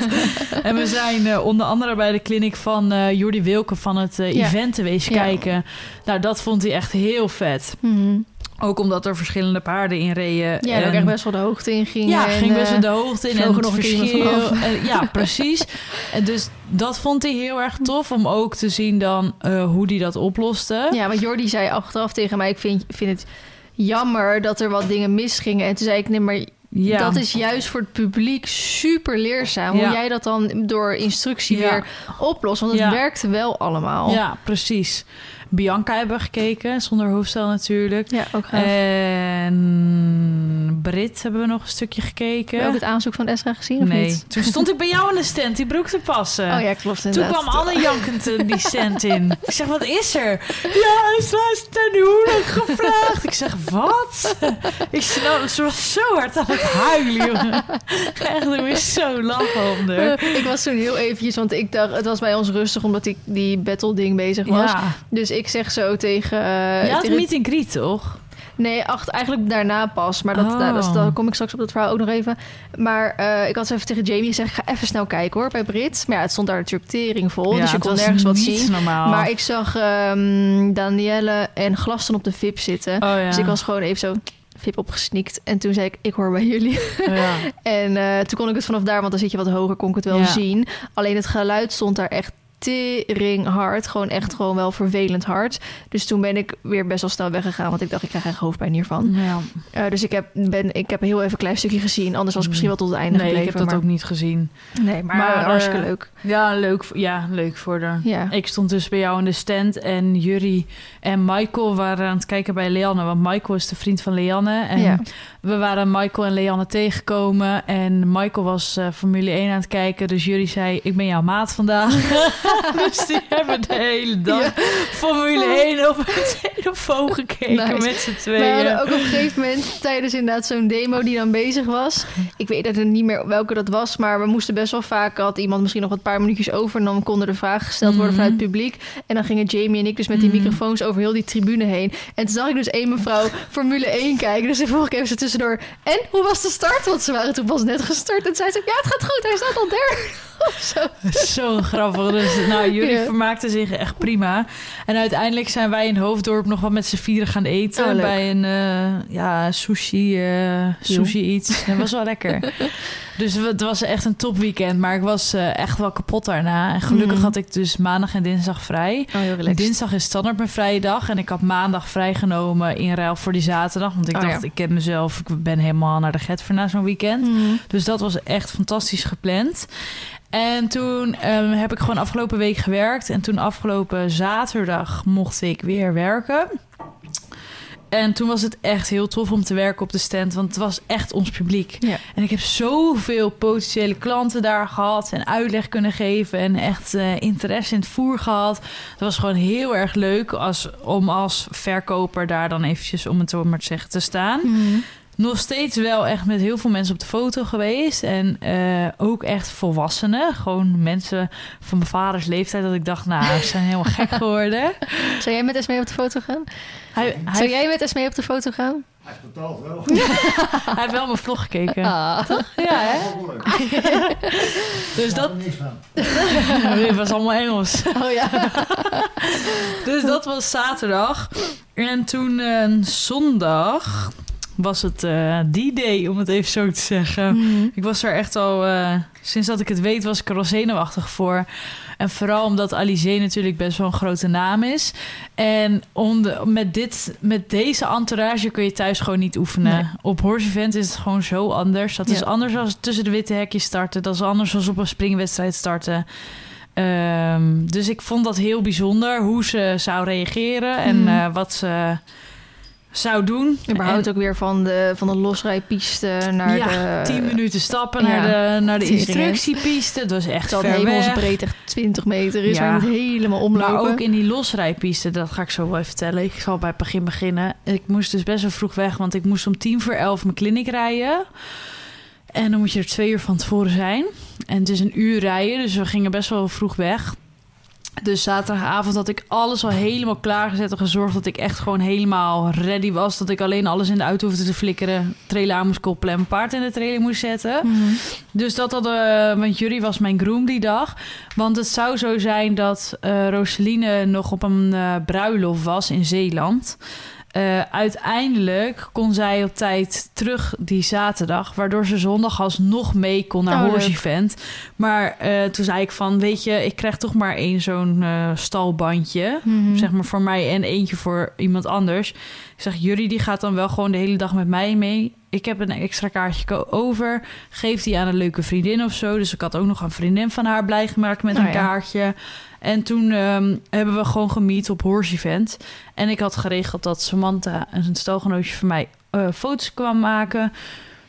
en we zijn eh, onder andere bij de paardenclinic van eh Jordi Wilke van het eh, Ja. event kijken. Nou, dat vond hij echt heel vet. Mhm. Ook omdat er verschillende paarden in reden. Ja, en ook echt best wel de hoogte in ging. ja, en, ging best wel eh, de hoogte in en nog verschil. en- ja, (laughs) precies. En dus dat vond hij heel erg tof om ook te zien dan eh, hoe hij dat oploste. Ja, want Jordi zei achteraf tegen mij... ik vind, vind het jammer dat er wat dingen misgingen. En toen zei ik, nee, maar Ja. dat is juist voor het publiek super leerzaam. Ja. Hoe jij dat dan door instructie Ja. weer oplost. Want het werkte wel allemaal. Ja, precies. Bianca hebben we gekeken, zonder hoofdstel natuurlijk. ja ook gaaf. En Brit hebben we nog een stukje gekeken. Heb je ook het aanzoek van Esra gezien of nee, niet? toen stond ik bij jou in de stand die broek te passen. Oh ja, klopt Toen inderdaad. kwam Anne jankend die stand in. Ik zeg, wat is er? Ja, ze was ten huwelijk gevraagd. Ik zeg, wat? Ik snap, ze was zo hard aan het huilen, jongen. Echt, ik moest zo lachen haar. Eh, ik was toen heel eventjes, want ik dacht, het was bij ons rustig omdat ik die battle ding bezig was. Ja, Dus ik zeg zo tegen. eh, je had tegen- meet greet, toch? Nee, acht, eigenlijk daarna pas. Maar dat, Oh. dat- daar kom ik straks op dat verhaal ook nog even. Maar eh, ik had even tegen Jamie gezegd: ga even snel kijken hoor bij Brit. Maar ja, het stond daar natuurlijk tering vol. dus je kon nergens wat zien. normaal. Maar ik zag ehm, Danielle en Glaston op de VIP zitten. Oh ja. Dus ik was gewoon even zo VIP opgesnikt. En toen zei ik: Ik hoor bij jullie. Oh ja. (laughs) En eh, toen kon ik het vanaf daar, want dan zit je wat hoger, kon ik het wel Ja. zien. Alleen het geluid stond daar echt tering hard. Gewoon echt gewoon wel vervelend hard. Dus toen ben ik weer best wel snel weggegaan. Want ik dacht, ik krijg echt hoofdpijn hiervan. Ja. Eh, dus ik heb, ben, ik heb heel even een klein stukje gezien. Anders was ik misschien wel tot het einde Nee, ik heb dat maar, ook niet gezien. Nee, maar, Maar, hartstikke eh, leuk. Ja, leuk, ja, leuk voor de. Ja. Ik stond dus bij jou in de stand en Jury en Michael waren aan het kijken bij Leanne. Want Michael is de vriend van Leanne. En Ja. We waren Michael en Leanne tegengekomen. En Michael was eh, Formule 1 aan het kijken. Dus Jury zei, ik ben jouw maat vandaag. (laughs) (laughs) dus die hebben de hele dag Ja. Formule 1 op het telefoon gekeken Nice. met z'n We tweeën. hadden ook op een gegeven moment tijdens inderdaad zo'n demo die dan bezig was. Ik weet het niet meer welke dat was, maar we moesten best wel vaak. Had iemand misschien nog een paar minuutjes over en dan konden er vragen gesteld worden Mhm. vanuit het publiek. En dan gingen Jamie en ik dus met die Mhm. microfoons over heel die tribune heen. En toen zag ik dus één mevrouw (laughs) Formule 1 kijken. Dus toen vroeg ik even zo En hoe was de start? Want ze waren toen pas net gestart. En toen zei ze: Ja, het gaat goed. Hij staat al derde. Zo. (laughs) Zo grappig. Dus, nou, jullie Ja. vermaakten zich echt prima. En uiteindelijk zijn wij in Hoofddorp nog wat met z'n vieren gaan eten. Oh, bij een eh, ja, sushi, eh, sushi iets. (laughs) Dat was wel lekker. Dus het was echt een topweekend. Maar ik was eh, echt wel kapot daarna. En gelukkig Mhm. had ik dus maandag en dinsdag vrij. Oh. Dinsdag is standaard mijn vrije dag. En ik had maandag vrijgenomen in ruil voor die zaterdag. Want ik Oh, dacht, ja. ik ken mezelf. Ik ben helemaal naar de get voor na zo'n weekend. Mhm. Dus dat was echt fantastisch gepland. En toen ehm, heb ik gewoon afgelopen week gewerkt. En toen afgelopen zaterdag mocht ik weer werken. En toen was het echt heel tof om te werken op de stand. Want het was echt ons publiek. Ja. En ik heb zoveel potentiële klanten daar gehad. En uitleg kunnen geven. En echt eh, interesse in het voer gehad. Dat was gewoon heel erg leuk als, om als verkoper daar dan eventjes, om het zo maar te zeggen, te staan Mhm. Nog steeds wel echt met heel veel mensen op de foto geweest. En eh, ook echt volwassenen. Gewoon mensen van mijn vaders leeftijd. Dat ik dacht, nou, ze zijn helemaal gek (laughs) geworden. Zou jij met Esmee op de foto gaan? Hij, hij, Zou jij met Esmee op de foto gaan? Hij is betaald wel. (laughs) hij heeft wel mijn vlog gekeken. Ah. Ja, hè? (laughs) Dus dat niks van. dit was allemaal Engels. Oh ja. Dus dat was zaterdag. En toen eh, zondag was het eh die day, om het even zo te zeggen. Mhm. Ik was er echt al, eh, sinds dat ik het weet, was ik er al zenuwachtig voor. En vooral omdat Alizé natuurlijk best wel een grote naam is. En om met, dit, met deze entourage kun je thuis gewoon niet oefenen. Nee. Op Horse Event is het gewoon zo anders. Dat is anders dan tussen de witte hekjes starten. Dat is anders dan op een springwedstrijd starten. Ehm, dus ik vond dat heel bijzonder hoe ze zou reageren en Mhm. eh, wat ze zou doen. Überhaupt En- ook weer van de, van de losrijpiste naar ja, de... 10 minuten stappen ja, naar de, naar de instructiepiste. Het was echt Terwijl ver hemelsbreed echt 20 meter is. Ja. Waar je moet helemaal omlopen. Maar ook in die losrijpiste, dat ga ik zo wel even vertellen. Ik zal bij het begin beginnen. Ik moest dus best wel vroeg weg, want ik moest om tien voor elf mijn kliniek rijden. En dan moet je er twee uur van tevoren zijn. En het is een uur rijden, dus we gingen best wel vroeg weg. Dus zaterdagavond had ik alles al helemaal klaargezet en gezorgd dat ik echt gewoon helemaal ready was. Dat ik alleen alles in de auto hoefde te flikkeren, trailer aan moest koppelen en mijn paard in de trailer moest zetten. Mhm. Dus dat hadden, want Jury was mijn groom die dag. Want het zou zo zijn dat eh Roseline nog op een eh, bruiloft was in Zeeland. Eh, uiteindelijk kon zij op tijd terug die zaterdag, waardoor ze zondag alsnog mee kon naar Oh, Horse leuk. Event. Maar eh, toen zei ik van, weet je, ik krijg toch maar één zo'n eh, stalbandje. Mhm. Zeg maar voor mij en eentje voor iemand anders. Ik zeg, Jury die gaat dan wel gewoon de hele dag met mij mee. Ik heb een extra kaartje over. Geef die aan een leuke vriendin of zo. Dus ik had ook nog een vriendin van haar blij gemaakt met Oh een ja. kaartje. En toen ehm, hebben we gewoon gemiet op Horse Event. En ik had geregeld dat Samantha, een stalgenootje van mij, eh, foto's kwam maken.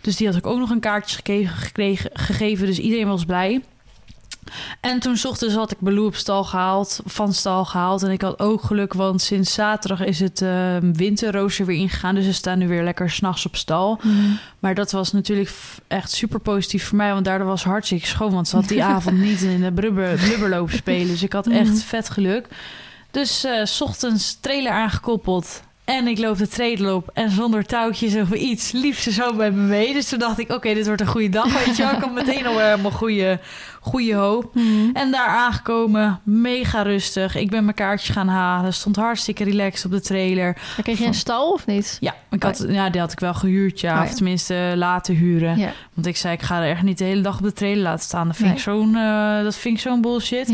Dus die had ik ook nog een kaartje gekregen, gegeven. Dus iedereen was blij. En toen 's ochtends had ik Baloo op stal gehaald, van stal gehaald. En ik had ook geluk, want sinds zaterdag is het eh, winterrooster weer ingegaan. Dus ze staan nu weer lekker s'nachts op stal. Mhm. Maar dat was natuurlijk echt super positief voor mij. Want daardoor was hartstikke schoon. Want ze had die (laughs) avond niet in de blubber, blubberloop spelen. Dus ik had echt Mhm. vet geluk. Dus eh, s ochtends trailer aangekoppeld. En ik loop de trailer op. En zonder touwtjes of iets liep ze zo met me mee. Dus toen dacht ik, oké, dit wordt een goede dag. Weet je wel, ik had meteen al helemaal goede, goede hoop. Mhm. En daar aangekomen, mega rustig. Ik ben mijn kaartje gaan halen. Stond hartstikke relaxed op de trailer. Maar kreeg je een stal of niet? Ja, ik had, ja die had ik wel gehuurd, ja. Oh, Of tenminste laten huren. Ja. Want ik zei, ik ga er echt niet de hele dag op de trailer laten staan. Dat vind, Nee. ik, zo'n, eh, dat vind ik zo'n bullshit.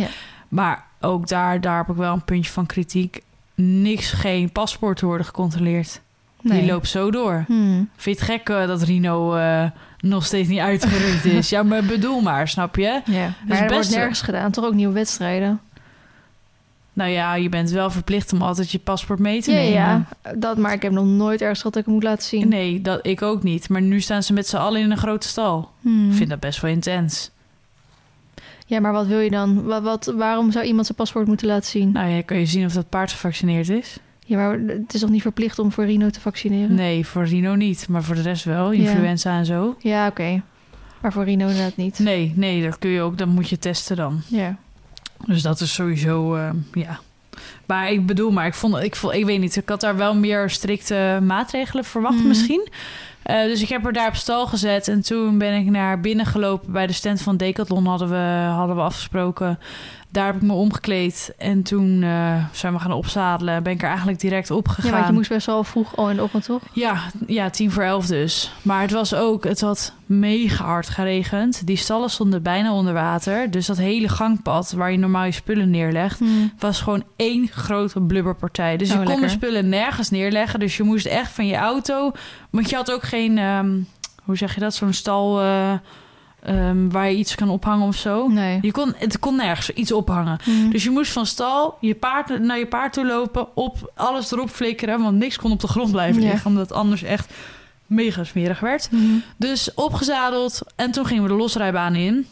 Maar ook daar, daar heb ik wel een puntje van kritiek. Niks, geen paspoort worden gecontroleerd. Die loopt zo door. Hmm. Vind je het gek eh, dat Rino eh, nog steeds niet uitgerukt is? ja, maar bedoel maar, snap je? Ja, maar best er wordt nergens gedaan. Toch ook nieuwe wedstrijden? Nou ja, je bent wel verplicht om altijd je paspoort mee te Ja, nemen. ja, dat, maar ik heb nog nooit ergens gehad dat ik moet laten zien. Nee, dat, ik ook niet. Maar nu staan ze met z'n allen in een grote stal. Hmm. Ik vind dat best wel intens. Ja, maar wat wil je dan? Wat, wat, waarom zou iemand zijn paspoort moeten laten zien? Nou ja, kan je zien of dat paard gevaccineerd is? Ja, maar het is toch niet verplicht om voor Rino te vaccineren? Nee, voor Rino niet. Maar voor de rest wel. Influenza en zo. Ja, oké. Maar voor Rino inderdaad niet. Nee, nee, dat kun je ook. Dan moet je testen dan. Ja. Dus dat is sowieso, eh, ja. Maar ik bedoel, maar ik vond, ik vond, ik weet niet, ik had daar wel meer strikte maatregelen verwacht Mhm. misschien. Eh, dus ik heb er daar op stal gezet en toen ben ik naar binnen gelopen bij de stand van Decathlon hadden we, hadden we afgesproken. Daar heb ik me omgekleed en toen eh, zijn we gaan opzadelen. Ben ik er eigenlijk direct op gegaan. ja, want je moest best wel vroeg al in de ochtend, toch? Ja, ja, tien voor elf dus. Maar het was ook, het had mega hard geregend. Die stallen stonden bijna onder water. Dus dat hele gangpad waar je normaal je spullen neerlegt, was gewoon één grote blubberpartij. Dus Oh, je kon lekker. de spullen nergens neerleggen. Dus je moest echt van je auto. Want je had ook geen, ehm, hoe zeg je dat, zo'n stal eh, ehm, waar je iets kan ophangen of zo. Nee. Je kon, het kon nergens iets ophangen. Mhm. Dus je moest van stal je paard, naar je paard toe lopen, op alles erop flikkeren, want niks kon op de grond blijven Ja. liggen, omdat het anders echt mega smerig werd. Mhm. Dus opgezadeld en toen gingen we de losrijbaan in.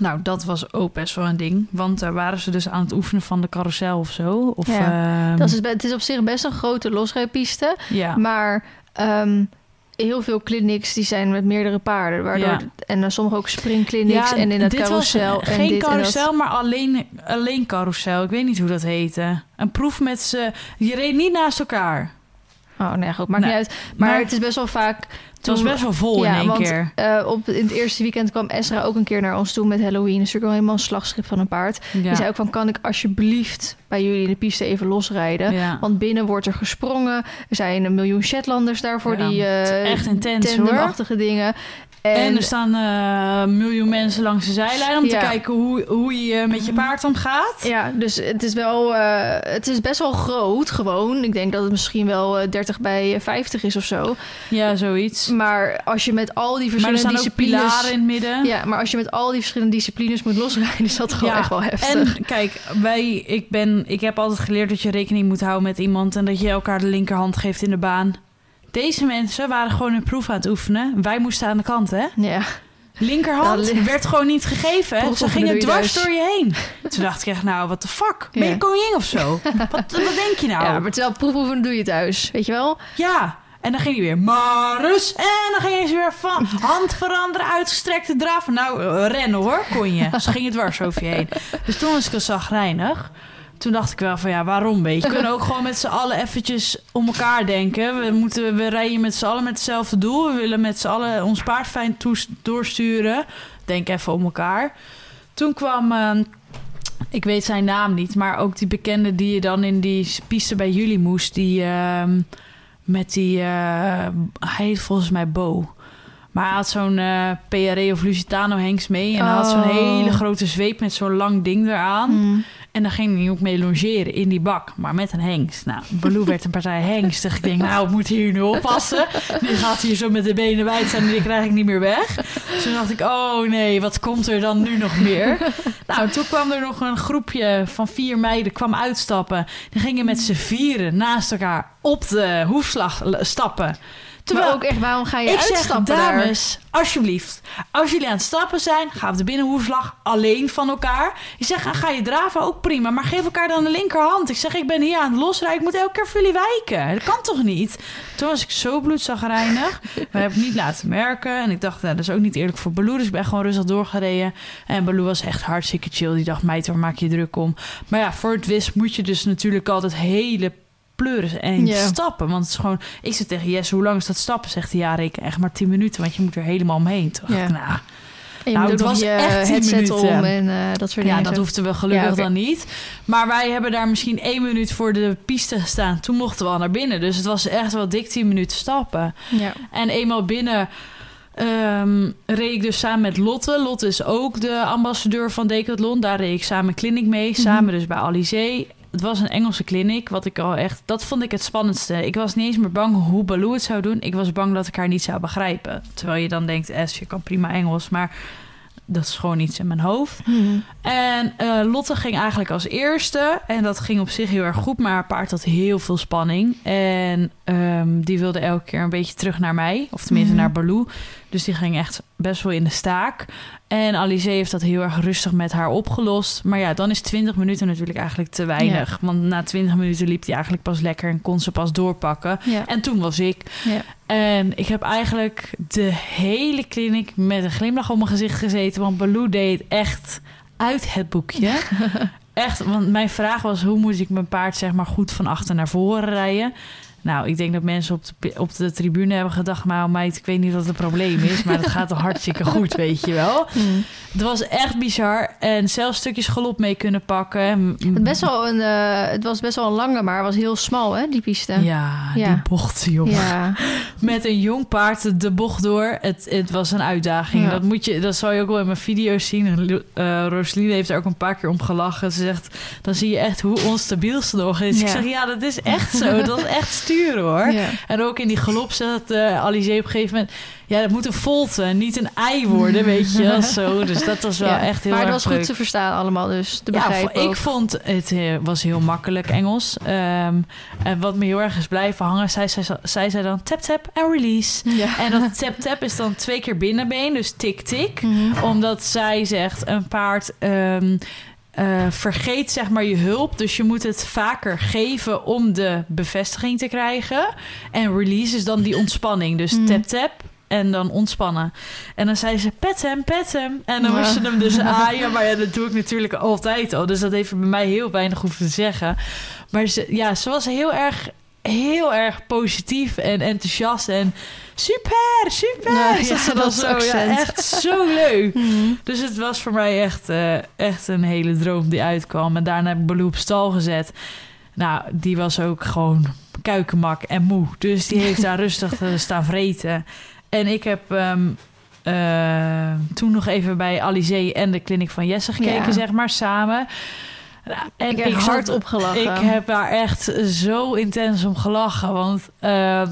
Nou, dat was ook best wel een ding, want daar waren ze dus aan het oefenen van de carousel of zo. Of, ehm, Dat is, het is op zich best een grote losrijpiste. ja. Maar ehm, heel veel clinics die zijn met meerdere paarden. Waardoor, Ja. En dan sommige ook springclinics en in was carousel. en geen dit carousel, En maar alleen, alleen carousel. Ik weet niet hoe dat heette. Een proef met ze. Je reed niet naast elkaar. Dat. Oh nee, goed, maakt niet uit. Maar, Maar- het is best wel vaak... Het was best wel vol ja, in één want, keer. eh, op, in het eerste weekend kwam Esra ook een keer naar ons toe met Halloween. Dus natuurlijk wel helemaal een slagschip van een paard. Ja. Die zei ook van, kan ik alsjeblieft bij jullie in de piste even losrijden? Ja. Want binnen wordt er gesprongen. Er zijn een miljoen Shetlanders daarvoor. Die is eh echt intens, tandemachtige dingen. En, En er staan eh, een miljoen mensen langs de zijlijn om Ja. te kijken hoe, hoe je met je paard omgaat. ja, dus het is wel, eh, het is best wel groot gewoon. Ik denk dat het misschien wel eh, 30 bij 50 is of zo. Ja, zoiets. Maar als je met al die er verschillende disciplines... pilaren in het midden. Ja, maar als je met al die verschillende disciplines moet losrijden, is dat gewoon Ja, echt wel heftig. En kijk, wij, ik, ben, ik heb altijd geleerd dat je rekening moet houden met iemand en dat je elkaar de linkerhand geeft in de baan. Deze mensen waren gewoon een proef aan het oefenen. Wij moesten aan de kant, hè? Ja, Linkerhand li- werd gewoon niet gegeven. Proef Ze gingen dwars door je heen. Toen dacht ik echt, nou, wat de fuck? Ben je Ja. koningin of zo? (laughs) wat, wat denk je nou? ja maar terwijl proefoefenen doe je thuis, weet je wel? Ja, En dan ging hij weer, Marus. En dan ging hij weer van hand veranderen, uitgestrekte draven. Nou, eh, rennen hoor, kon je. Ze ging het dwars over je heen. Dus toen was ik al zagrijnig. Toen dacht ik wel van ja, waarom weet je? We kunnen ook gewoon met z'n allen eventjes om elkaar denken. We, moeten, we rijden met z'n allen met hetzelfde doel. We willen met z'n allen ons paard fijn doorsturen. Denk even om elkaar. Toen kwam, ehm, ik weet zijn naam niet, maar ook die bekende die je dan in die piste bij jullie moest. Die ehm, met die, eh, hij heet volgens mij Bo. Maar hij had zo'n eh PRE of Lusitano hengst mee. En hij had zo'n Oh. hele grote zweep met zo'n lang ding eraan. Mm. En dan ging hij ook mee longeren in die bak, maar met een hengst. Nou, Baloo werd een partij hengstig. Ik denk, nou, ik moet hier nu oppassen. Die gaat hier zo met de benen wijd zijn en die krijg ik niet meer weg. Toen dacht ik, oh nee, wat komt er dan nu nog meer? Nou, toen kwam er nog een groepje van vier meiden kwam uitstappen. Die gingen met z'n vieren naast elkaar op de hoefslag stappen. Terwijl ook echt, waarom ga je ik zeg, uitstappen daar? dames, alsjeblieft. Als jullie aan het stappen zijn, ga op de binnenhoefslag alleen van elkaar. Ik zeg, ga je draven ook prima, maar geef elkaar dan de linkerhand. Ik zeg, ik ben hier aan het losrijden, ik moet elke keer voor jullie wijken. Dat kan toch niet? Toen was ik zo bloedzagrijnig. We hebben het niet laten merken. En ik dacht, nou, dat is ook niet eerlijk voor Baloo. Dus ik ben gewoon rustig doorgereden. En Baloo was echt hartstikke chill. Die dacht, meid, waar maak je je druk om? Maar ja, voor het wist moet je dus natuurlijk altijd hele pleuren en stappen. Want het is gewoon... Ik zei tegen Jesse, hoe lang is dat stappen? Zegt hij, ja, reken echt maar 10 minuten. Want je moet er helemaal omheen. Toen dacht Ja. ik, nou, Nou, het was echt 10 headset minuten. om en eh, dat soort dingen. ja, dat zo. hoefde wel gelukkig Ja, dan niet. Maar wij hebben daar misschien één minuut voor de piste gestaan. Toen mochten we al naar binnen. Dus het was echt wel dik 10 minuten stappen. Ja. En eenmaal binnen ehm, reed ik dus samen met Lotte. Lotte is ook de ambassadeur van Decathlon. Daar reed ik samen clinic mee. Mhm. Samen dus bij Alizé. Het was een Engelse clinic, wat ik al echt... Dat vond ik het spannendste. Ik was niet eens meer bang hoe Baloo het zou doen. Ik was bang dat ik haar niet zou begrijpen. Terwijl je dan denkt, Es, je kan prima Engels. Maar dat is gewoon iets in mijn hoofd. Mhm. En eh, Lotte ging eigenlijk als eerste. En dat ging op zich heel erg goed. Maar haar paard had heel veel spanning. En ehm, die wilde elke keer een beetje terug naar mij. Of tenminste Mhm. naar Baloo. Dus die ging echt best wel in de staak. En Alice heeft dat heel erg rustig met haar opgelost. Maar ja, dan is 20 minuten natuurlijk eigenlijk te weinig. Want na 20 minuten liep hij eigenlijk pas lekker en kon ze pas doorpakken. Ja. En toen was ik. Ja. En ik heb eigenlijk de hele kliniek met een glimlach op mijn gezicht gezeten. Want Baloo deed echt uit het boekje. (laughs) echt, want mijn vraag was... hoe moet ik mijn paard zeg maar goed van achter naar voren rijden? Nou, ik denk dat mensen op de, op de tribune hebben gedacht... nou meid, ik weet niet wat het probleem is... maar het gaat hartstikke goed, (laughs) weet je wel. Mhm. Het was echt bizar. En zelfs stukjes galop mee kunnen pakken. Het, best wel een, eh, het was best wel een lange, maar het was heel smal, hè, die piste. Ja, Ja. die bocht, jongen. Ja. (laughs) Met een jong paard de bocht door. Het, het was een uitdaging. Ja. Dat, moet je, dat zal je ook wel in mijn video's zien. Uh, Rosaline heeft er ook een paar keer om gelachen. Ze zegt, dan zie je echt hoe onstabiel ze nog is. Ik zeg, ja, dat is echt zo. dat is echt (laughs) sturen, hoor. Ja. En ook in die galop zegt uh, Alice op een gegeven moment... Ja, dat moet een volte, niet een ei worden, (laughs) weet je. Zo. Dus dat was wel Ja. echt heel Maar erg het was leuk. goed te verstaan allemaal, dus te Ja, begrijpen ik ook. vond het eh, was heel makkelijk Engels. Ehm, en wat me heel erg is blijven hangen, zij zei, zij zei dan tap tap en release. Ja. En dat (laughs) tap tap is dan twee keer binnenbeen, dus tik tik. Mhm. Omdat zij zegt een paard ehm, eh, vergeet zeg maar je hulp, dus je moet het vaker geven om de bevestiging te krijgen. En release is dan die ontspanning, dus Mhm. tap tap. En dan ontspannen. En dan zei ze, pet hem, pet hem. En dan Ja. moest ze hem dus aaien. Maar ja, dat doe ik natuurlijk altijd al. Dus dat heeft bij mij heel weinig hoeven te zeggen. Maar ze, ja, ze was heel erg, heel erg positief en enthousiast. En super, super. Ja, Ja, dat (laughs) dat zo, ja, echt zo leuk. (laughs) Mhm. Dus het was voor mij echt, eh, echt een hele droom die uitkwam. En daarna heb ik Baloo op stal gezet. Nou, die was ook gewoon kuikenmak en moe. Dus die heeft daar (laughs) rustig staan vreten. En ik heb ehm, eh, toen nog even bij Alizé en de kliniek van Jesse gekeken, Ja. zeg maar, samen. En ik heb zat- hard opgelachen. Ik heb daar echt zo intens om gelachen. Want ehm,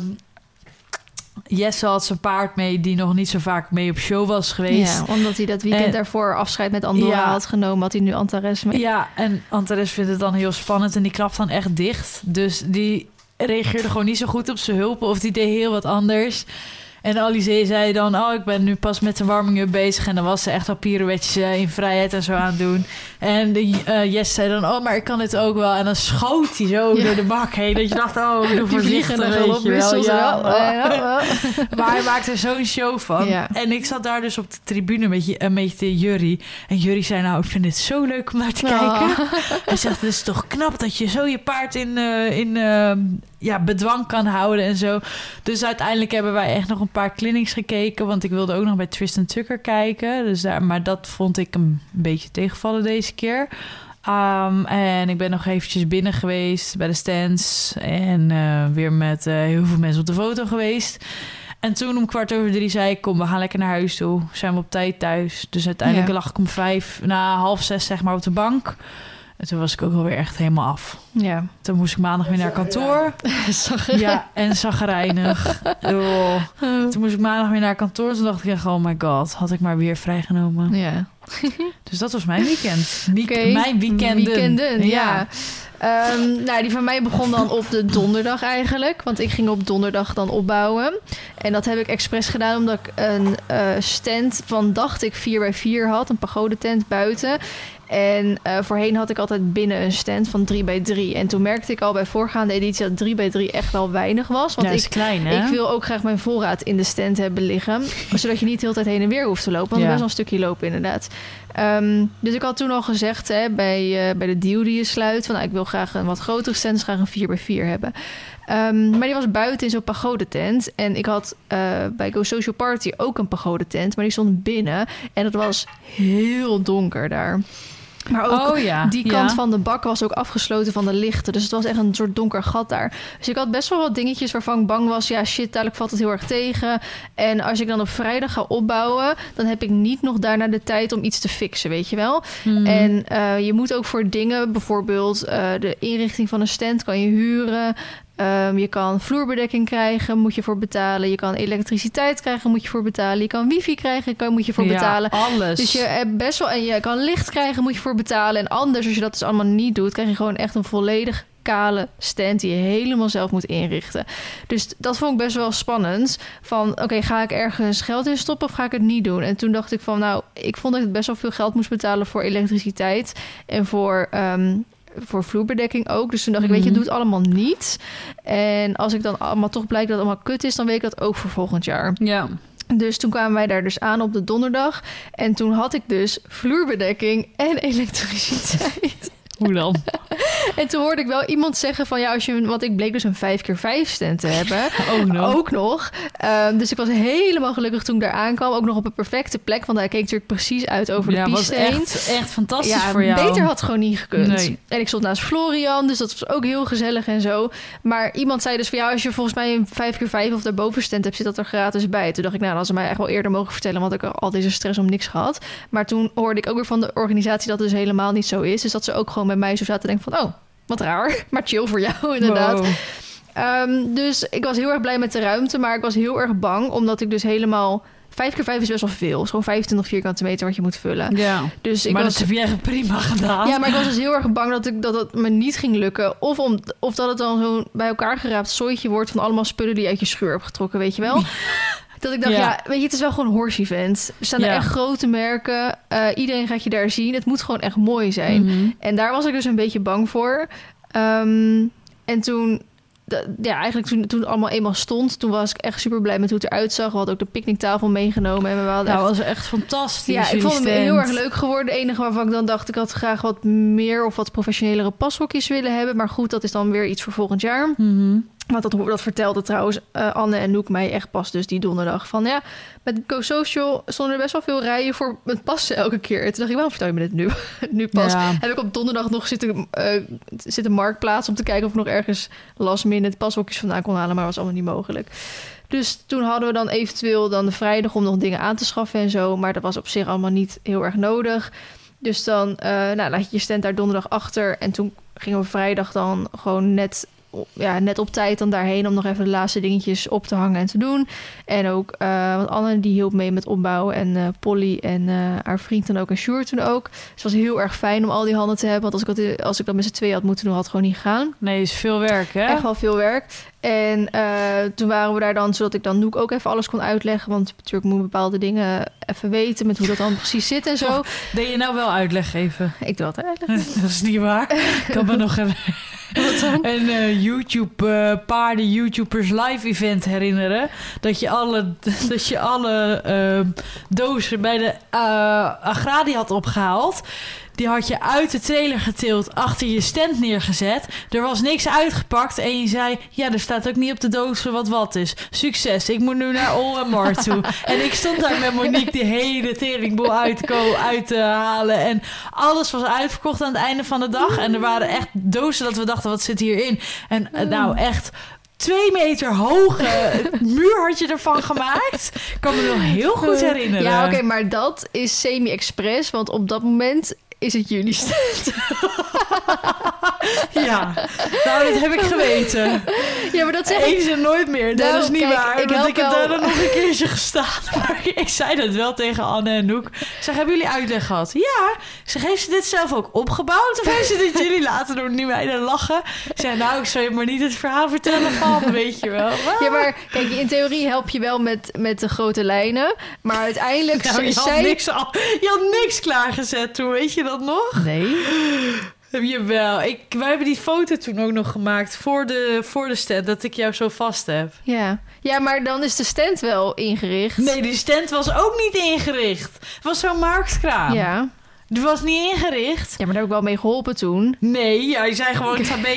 Jesse had zijn paard mee die nog niet zo vaak mee op show was geweest. Ja, omdat hij dat weekend En- daarvoor afscheid met Andorra Ja. had genomen, had hij nu Antares mee. Ja, en Antares vindt het dan heel spannend en die klapt dan echt dicht. Dus die reageerde gewoon niet zo goed op zijn hulpen of die deed heel wat anders. En Alize zei dan, oh, ik ben nu pas met de warming-up bezig. En dan was ze echt al pirouetjes eh, in vrijheid en zo aan het doen. En de, eh, Jess zei dan, oh, maar ik kan dit ook wel. En dan schoot hij zo Ja. door de bak heen. Dat je dacht, oh, doe Die voorzichtig, vliegende weet je wel. galopwissels. Ja, (laughs) maar hij maakte er zo'n show van. En ik zat daar dus op de tribune met, je, een beetje Jurry. En Jurry zei, nou, ik vind dit zo leuk om naar te kijken. Oh. (laughs) Hij zegt, het is toch knap dat je zo je paard in, eh, in eh, ja, bedwang kan houden en zo. Dus uiteindelijk hebben wij echt nog een paar clinics gekeken. Want ik wilde ook nog bij Tristan Tucker kijken. Dus daar, maar dat vond ik een beetje tegenvallen deze keer. Um, en ik ben nog eventjes binnen geweest bij de stands. En uh, weer met uh, heel veel mensen op de foto geweest. En toen om kwart over drie zei ik... kom, we gaan lekker naar huis toe. Zijn we op tijd thuis. Dus uiteindelijk ja. lag ik om vijf... na half zes zeg maar op de bank... En toen was ik ook alweer echt helemaal af. Ja. Toen moest ik maandag weer naar kantoor. ja, en zagrijnig. (laughs) oh. Toen moest ik maandag weer naar kantoor. Toen dacht ik echt, oh my god, had ik maar weer vrijgenomen. Ja. (laughs) dus dat was mijn weekend. Week okay. Mijn weekenden. weekenden ja. ja. Um, nou, die van mij begon dan op de donderdag eigenlijk. Want ik ging op donderdag dan opbouwen. En dat heb ik expres gedaan omdat ik een uh, stand van, dacht ik, 4 bij 4 had. Een pagode tent buiten. En uh, voorheen had ik altijd binnen een stand van 3 bij 3. En toen merkte ik al bij voorgaande editie dat 3 bij 3 echt wel weinig was. Want ja, is ik, klein, hè? ik wil ook graag mijn voorraad in de stand hebben liggen. (laughs) zodat je niet de hele tijd heen en weer hoeft te lopen. Want ja. best wel een stukje lopen inderdaad. Um, dus ik had toen al gezegd hè, bij, uh, bij de deal die je sluit... van nou, ik wil graag een wat grotere stand, dus graag een 4 bij 4 hebben. Um, maar die was buiten in zo'n pagode tent. En ik had uh, bij Go Social Party ook een pagode tent, maar die stond binnen. En het was heel donker daar. Maar ook oh, ja. die kant ja. van de bak was ook afgesloten van de lichten. Dus het was echt een soort donker gat daar. Dus ik had best wel wat dingetjes waarvan ik bang was... ja, shit, dadelijk valt het heel erg tegen. En als ik dan op vrijdag ga opbouwen... dan heb ik niet nog daarna de tijd om iets te fixen, weet je wel. Hmm. En uh, je moet ook voor dingen... bijvoorbeeld uh, de inrichting van een stand kan je huren... Um, je kan vloerbedekking krijgen, moet je voor betalen. Je kan elektriciteit krijgen, moet je voor betalen. Je kan wifi krijgen, kan, moet je voor ja, betalen. alles. Dus je hebt best wel... En je kan licht krijgen, moet je voor betalen. En anders, als je dat dus allemaal niet doet... krijg je gewoon echt een volledig kale stand die je helemaal zelf moet inrichten. Dus dat vond ik best wel spannend. Van, oké, okay, ga ik ergens geld in stoppen of ga ik het niet doen? En toen dacht ik van, nou, ik vond dat ik best wel veel geld moest betalen voor elektriciteit en voor... Um, voor vloerbedekking ook. Dus toen dacht ik, weet je, Mhm. doe het allemaal niet. En als ik dan allemaal toch blijkt dat het allemaal kut is... dan weet ik dat ook voor volgend jaar. Ja. Dus toen kwamen wij daar dus aan op de donderdag. En toen had ik dus vloerbedekking en (laughs) elektriciteit. Hoe dan? (laughs) En toen hoorde ik wel iemand zeggen van ja, als je, want ik bleek dus een 5x5 stand te hebben. (laughs) Ook nog. Ook nog. Um, dus ik was helemaal gelukkig toen ik daar aankwam. Ook nog op een perfecte plek, want hij keek natuurlijk precies uit over ja, de piste heen. echt, echt fantastisch Ja, voor jou. beter had het gewoon niet gekund. Nee. En ik stond naast Florian, dus dat was ook heel gezellig en zo. Maar iemand zei dus van ja, als je volgens mij een 5x5 of daarboven stand hebt, zit dat er gratis bij. Toen dacht ik, nou, dat ze mij echt wel eerder mogen vertellen, want ik had al deze stress om niks gehad. Maar toen hoorde ik ook weer van de organisatie dat het dus helemaal niet zo is. Dus dat ze ook gewoon bij mij zo zaten te denken van, oh, wat raar, (laughs) maar chill voor jou inderdaad. Wow. Um, dus ik was heel erg blij met de ruimte, maar ik was heel erg bang, omdat ik dus helemaal... 5 keer 5 is best wel veel. Gewoon 25 vierkante meter wat je moet vullen. Ja, Dus ik maar was... dat heb je echt prima gedaan. Ja, maar ik was dus heel erg bang dat, ik, dat het me niet ging lukken. Of, om, of dat het dan zo'n bij elkaar geraapt zooitje wordt... van allemaal spullen die je uit je schuur hebt getrokken, weet je wel? (laughs) Dat ik dacht, ja. Ja. weet je, het is wel gewoon horse event. Er staan er echt grote merken. Uh, iedereen gaat je daar zien. Het moet gewoon echt mooi zijn. Mhm. En daar was ik dus een beetje bang voor. Um, en toen, ja, eigenlijk toen, toen het allemaal eenmaal stond, toen was ik echt super blij met hoe het eruit zag. We hadden ook de picknicktafel meegenomen en we hadden Nou, echt- was echt fantastisch. ja, ik vond stand. heel erg leuk geworden. Het enige waarvan ik dan dacht, ik had graag wat meer of wat professionelere pashokjes willen hebben. Maar goed, dat is dan weer iets voor volgend jaar. Mhm. Want dat, dat vertelde trouwens eh, Anne en Noek mij echt pas dus die donderdag. Van ja, met Go Social stonden er best wel veel rijen voor het passen elke keer. En toen dacht ik, waarom vertel je me dit nu, (laughs) nu pas? Ja. Heb ik op donderdag nog zitten, eh zitten marktplaats om te kijken of ik nog ergens last minute pashokjes vandaan kon halen. Maar was allemaal niet mogelijk. Dus toen hadden we dan eventueel dan de vrijdag om nog dingen aan te schaffen en zo. Maar dat was op zich allemaal niet heel erg nodig. Dus dan eh, nou, laat je je stand daar donderdag achter. En toen gingen we vrijdag dan gewoon net ja, net op tijd dan daarheen om nog even de laatste dingetjes op te hangen en te doen. En ook, eh want Anne die hielp mee met opbouwen en eh, Polly en eh, haar vriend dan ook en Sjoerd toen ook. Dus het was heel erg fijn om al die handen te hebben. Want als ik dat, als ik dat met z'n tweeën had moeten doen, had het gewoon niet gegaan. Nee, is veel werk, hè? Echt wel veel werk. En eh, toen waren we daar dan, zodat ik dan Noek ook even alles kon uitleggen. Want natuurlijk moet bepaalde dingen even weten met hoe dat dan precies zit en zo. Deed je nou wel uitleg geven? Ik doe dat eigenlijk. (laughs) dat is niet waar. Ik kan me nog een, (laughs) een eh, YouTube eh, paarden YouTubers live event herinneren. Dat je alle, (laughs) dat je alle dozen bij de Agradi had opgehaald. Die had je uit de trailer getild, achter je stand neergezet. Er was niks uitgepakt en je zei... ja, er staat ook niet op de dozen wat wat is. Succes, ik moet nu naar OMR (laughs) toe. en ik stond daar met Monique die hele teringboel uit, te uit te halen. En alles was uitverkocht aan het einde van de dag. En er waren echt dozen dat we dachten, wat zit hierin? En eh, nou, echt... Twee meter hoge (laughs) muur had je ervan gemaakt. Ik kan me nog heel goed herinneren. Ja, oké, maar dat is semi-express. Want op dat moment is het jullie stand. (laughs) Ja, nou, dat heb ik geweten. ja, maar dat zeg ik... Eens en nooit meer. Dat Nou, is niet kijk, waar. ik want ik heb daar nog een keertje gestaan. (laughs) Maar ik zei dat wel tegen Anne en Noek. Ik zeg, hebben jullie uitleg gehad? Ja. Ik zeg, heeft ze dit zelf ook opgebouwd? Of heeft ze dit jullie laten doen? Die meiden lachen. Ik zei, nou, ik zou je maar niet het verhaal vertellen van, weet je wel. (laughs) Ja, maar kijk, in theorie help je wel met, met de grote lijnen. Maar uiteindelijk... Nou, je, had zij... niks al, je had niks klaargezet toen, weet je dat nog? Nee. Heb je wel. Ik, wij hebben die foto toen ook nog gemaakt voor de, voor de stand, dat ik jou zo vast heb. Ja. ja, maar dan is de stand wel ingericht. Nee, die stand was ook niet ingericht. Het was zo'n marktkraam. Ja. Die was niet ingericht. ja, maar daar heb ik wel mee geholpen toen. Nee, jij zei gewoon Tabé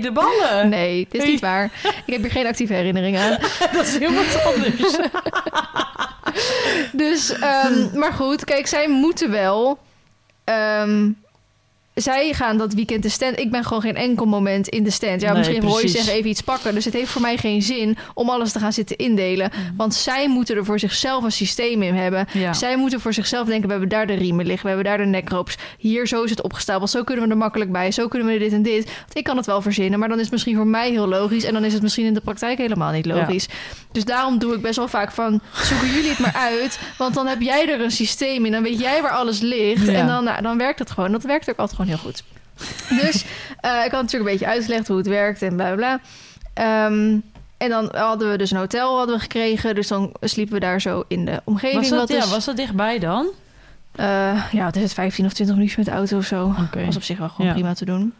de ballen. (laughs) Nee, dit is niet waar. Ik heb hier geen actieve herinnering aan. (laughs) Dat is heel wat anders. (laughs) Dus, ehm, maar goed, kijk, zij moeten wel. Um, zij gaan dat weekend de stand. Ik ben gewoon geen enkel moment in de stand. Ja, Nee, misschien Roy precies. zeggen even iets pakken. Dus het heeft voor mij geen zin om alles te gaan zitten indelen. Mm. Want zij moeten er voor zichzelf een systeem in hebben. Ja. Zij moeten voor zichzelf denken: we hebben daar de riemen liggen, we hebben daar de nekroops. Hier zo is het opgestapeld. Zo kunnen we er makkelijk bij. Zo kunnen we dit en dit. Want ik kan het wel verzinnen, maar dan is het misschien voor mij heel logisch. En dan is het misschien in de praktijk helemaal niet logisch. Dus daarom doe ik best wel vaak van: zoeken jullie het maar uit. Want dan heb jij er een systeem in. Dan weet jij waar alles ligt. Ja. En dan, nou, dan werkt het gewoon. Dat werkt ook altijd gewoon heel goed. (laughs) Dus eh, ik had natuurlijk een beetje uitgelegd hoe het werkt en bla bla bla. Ehm, en dan hadden we dus een hotel hadden we gekregen. Dus dan sliepen we daar zo in de omgeving. Was dat, wat ja, was dat dichtbij dan? eh, ja, het is het 15 of 20 minuutjes met de auto of zo. Oké. Was op zich wel gewoon Ja. prima te doen.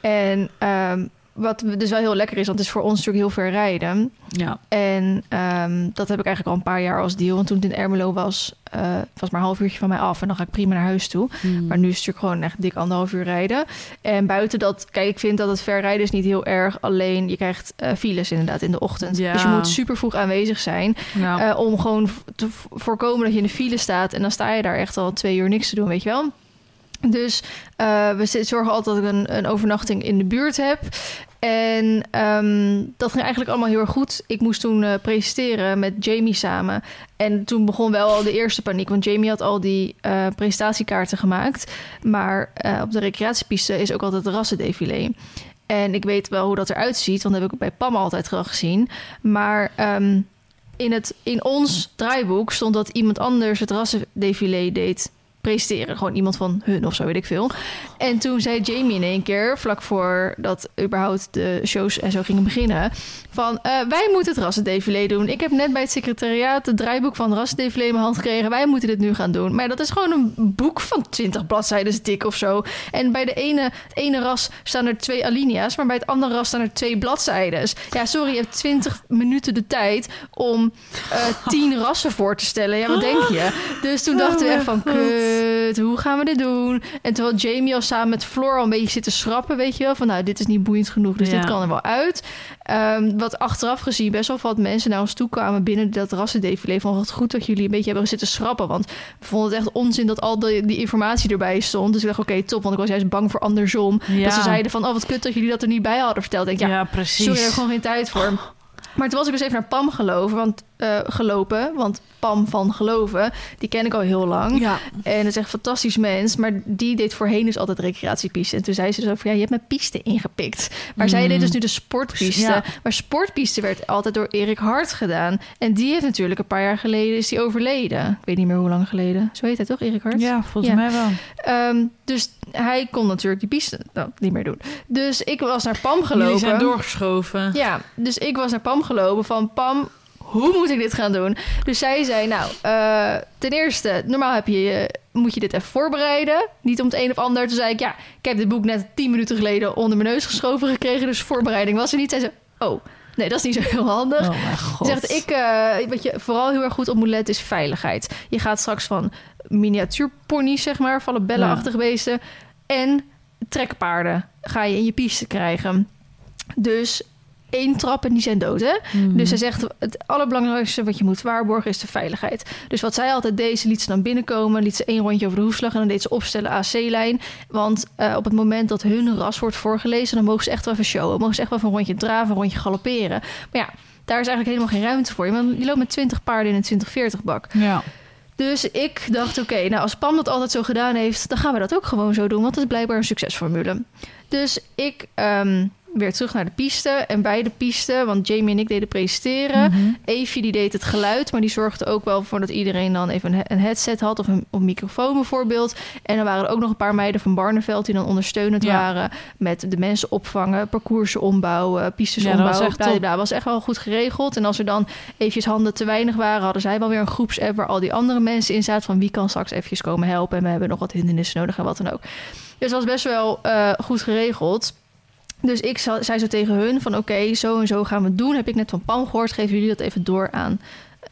En ehm, wat dus wel heel lekker is, want het is voor ons natuurlijk heel ver rijden. Ja. En ehm, dat heb ik eigenlijk al een paar jaar als deal. Want toen het in Ermelo was, het was maar een half uurtje van mij af. En dan ga ik prima naar huis toe. Hmm. Maar nu is het natuurlijk gewoon echt dik anderhalf uur rijden. En buiten dat, kijk, ik vind dat het ver rijden is niet heel erg. Alleen je krijgt eh, files inderdaad in de ochtend. Ja. Dus je moet super vroeg aanwezig zijn. Nou, eh, om gewoon te voorkomen dat je in de file staat. En dan sta je daar echt al twee uur niks te doen, weet je wel. Dus we zorgen altijd dat ik een, een overnachting in de buurt heb. En ehm, dat ging eigenlijk allemaal heel erg goed. Ik moest toen eh, presenteren met Jamie samen. En toen begon wel al de eerste paniek. Want Jamie had al die eh, presentatiekaarten gemaakt. Maar eh, op de recreatiepiste is ook altijd het rassendefilé. En ik weet wel hoe dat eruit ziet. Want dat heb ik bij Pam altijd wel gezien. Maar ehm, in, het, in ons draaiboek stond dat iemand anders het rassendefilé deed presenteren. Gewoon iemand van hun of zo, weet ik veel. En toen zei Jamie in één keer, vlak voor dat überhaupt de shows en zo gingen beginnen, van eh, wij moeten het rassendefilé doen. Ik heb net bij het secretariaat het draaiboek van rassendefilé in mijn hand gekregen. Wij moeten dit nu gaan doen. Maar dat is gewoon een boek van 20 bladzijden dik of zo. En bij de ene, het ene ras staan er twee alinea's, maar bij het andere ras staan er twee bladzijden. Ja, sorry, je hebt 20 minuten de tijd om eh 10 rassen voor te stellen. Ja, wat denk je? Dus toen dachten we echt van, kut, hoe gaan we dit doen? En terwijl Jamie al samen met Floor al een beetje zit te schrappen, weet je wel, van nou, dit is niet boeiend genoeg, dus Ja. dit kan er wel uit. Ehm, wat achteraf gezien best wel wat mensen naar ons toe kwamen binnen dat rassendefilé van wat goed dat jullie een beetje hebben zitten schrappen, want we vonden het echt onzin dat al die, die informatie erbij stond. Dus ik dacht, oké, top, want ik was juist bang voor andersom. ja. Dat ze zeiden van, oh, wat kut dat jullie dat er niet bij hadden verteld. Denk, ja, ja, precies. Sorry, ik gewoon geen tijd voor. Maar toen was ik dus even naar Pam geloven. Want eh, gelopen. Want Pam van Geloven, die ken ik al heel lang. Ja. En dat is echt een fantastisch mens. Maar die deed voorheen dus altijd recreatiepiste. En toen zei ze dus over, ja, je hebt mijn piste ingepikt. Maar zij Mm. deed dus nu de sportpiste. Ja. Maar sportpiste werd altijd door Erik Hart gedaan. En die heeft natuurlijk een paar jaar geleden is die overleden. Ik weet niet meer hoe lang geleden. Zo heet hij toch, Erik Hart? ja, volgens Ja. mij wel. Ehm, dus hij kon natuurlijk die piste nou, niet meer doen. Dus ik was naar Pam gelopen. Jullie zijn doorgeschoven. Ja, dus ik was naar Pam gelopen van Pam, hoe moet ik dit gaan doen? Dus zij zei, nou, eh, ten eerste, normaal heb je, moet je dit even voorbereiden. Niet om het een of ander. Toen zei ik, ja, ik heb dit boek net tien minuten geleden onder mijn neus geschoven gekregen. Dus voorbereiding was er niet. Zij zei, oh, nee, dat is niet zo heel handig. Oh mijn god. Ze zegt, ik, eh, wat je vooral heel erg goed op moet letten is veiligheid. Je gaat straks van miniatuurponies, zeg maar, vallenbellenachtige beesten... en trekpaarden ga je in je piste krijgen. Dus één trap en die zijn dood, hè? Mhm. Dus zij zegt, het allerbelangrijkste wat je moet waarborgen is de veiligheid. Dus wat zij altijd deed, ze liet ze dan binnenkomen... liet ze één rondje over de hoefslag en dan deed ze opstellen AC-lijn. Want eh, op het moment dat hun ras wordt voorgelezen... dan mogen ze echt wel even showen. Mogen ze echt wel even een rondje draven, een rondje galopperen. Maar ja, daar is eigenlijk helemaal geen ruimte voor. Want je loopt met 20 paarden in een 20-40 bak. Ja. Dus ik dacht, oké, nou als Pam dat altijd zo gedaan heeft... dan gaan we dat ook gewoon zo doen, want het is blijkbaar een succesformule. Dus ik ehm, weer terug naar de piste. En bij de piste, want Jamie en ik deden presenteren... Mhm. Eefje die deed het geluid, maar die zorgde ook wel voor dat iedereen dan even een, he- een headset had of een, of een microfoon bijvoorbeeld. En dan waren er ook nog een paar meiden van Barneveld die dan ondersteunend Ja. waren met de mensen opvangen, parcoursen ombouwen, pistes Ja, dat was ombouwen. echt bla. was echt wel goed geregeld. En als er dan eventjes handen te weinig waren, hadden zij wel weer een groepsapp waar al die andere mensen in zaten van wie kan straks eventjes komen helpen en we hebben nog wat hindernissen nodig en wat dan ook. Dus het was best wel eh, goed geregeld. Dus ik zei zo tegen hun van oké, zo en zo gaan we het doen. Heb ik net van Pam gehoord, geven jullie dat even door aan,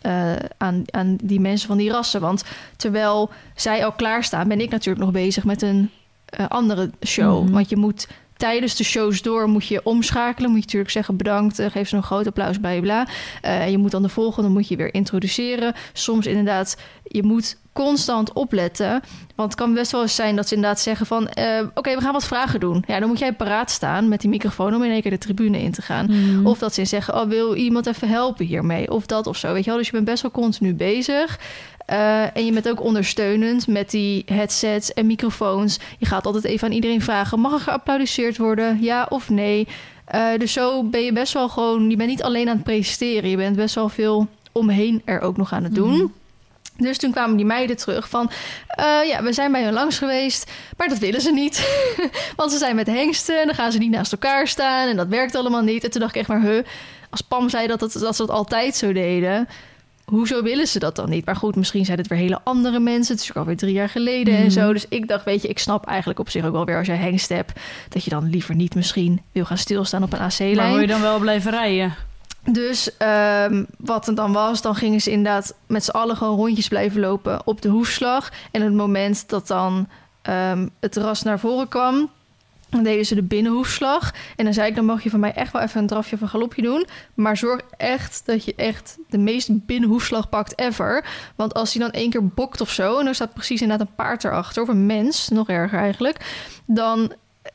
eh, aan, aan die mensen van die rassen. Want terwijl zij al klaarstaan, ben ik natuurlijk nog bezig met een eh, andere show. Mhm. Want je moet tijdens de shows door moet je omschakelen. Moet je natuurlijk zeggen bedankt, eh, geef ze een groot applaus, bla bla, je moet dan de volgende moet je weer introduceren. Soms inderdaad, je moet constant opletten. Want het kan best wel eens zijn dat ze inderdaad zeggen van... eh, oké, we gaan wat vragen doen. Ja, dan moet jij paraat staan met die microfoon... om in één keer de tribune in te gaan. Mhm. Of dat ze zeggen, oh, wil iemand even helpen hiermee? Of dat of zo, weet je wel? Dus je bent best wel continu bezig. Eh, en je bent ook ondersteunend met die headsets en microfoons. Je gaat altijd even aan iedereen vragen... mag er geapplaudisseerd worden, ja of nee? Eh, dus zo ben je best wel gewoon... je bent niet alleen aan het presenteren. Je bent best wel veel omheen er ook nog aan het doen... Mhm. Dus toen kwamen die meiden terug van... eh, ja, we zijn bij hun langs geweest, maar dat willen ze niet. (laughs) Want ze zijn met hengsten en dan gaan ze niet naast elkaar staan... en dat werkt allemaal niet. En toen dacht ik echt maar, huh, als Pam zei dat, het, dat ze dat altijd zo deden... hoezo willen ze dat dan niet? Maar goed, misschien zijn het weer hele andere mensen. Het is ook alweer drie jaar geleden en Mhm. zo. Dus ik dacht, weet je, ik snap eigenlijk op zich ook wel weer... als jij hengst hebt, dat je dan liever niet misschien... wil gaan stilstaan op een Maar AC-lijn. wil je dan wel blijven rijden? Dus ehm, wat het dan was, dan gingen ze inderdaad met z'n allen gewoon rondjes blijven lopen op de hoefslag. En het moment dat dan ehm, het ras naar voren kwam, dan deden ze de binnenhoefslag. En dan zei ik, dan mag je van mij echt wel even een drafje een galopje doen. Maar zorg echt dat je echt de meest binnenhoefslag pakt ever. Want als hij dan één keer bokt of zo, en er staat precies inderdaad een paard erachter, of een mens, nog erger eigenlijk, dan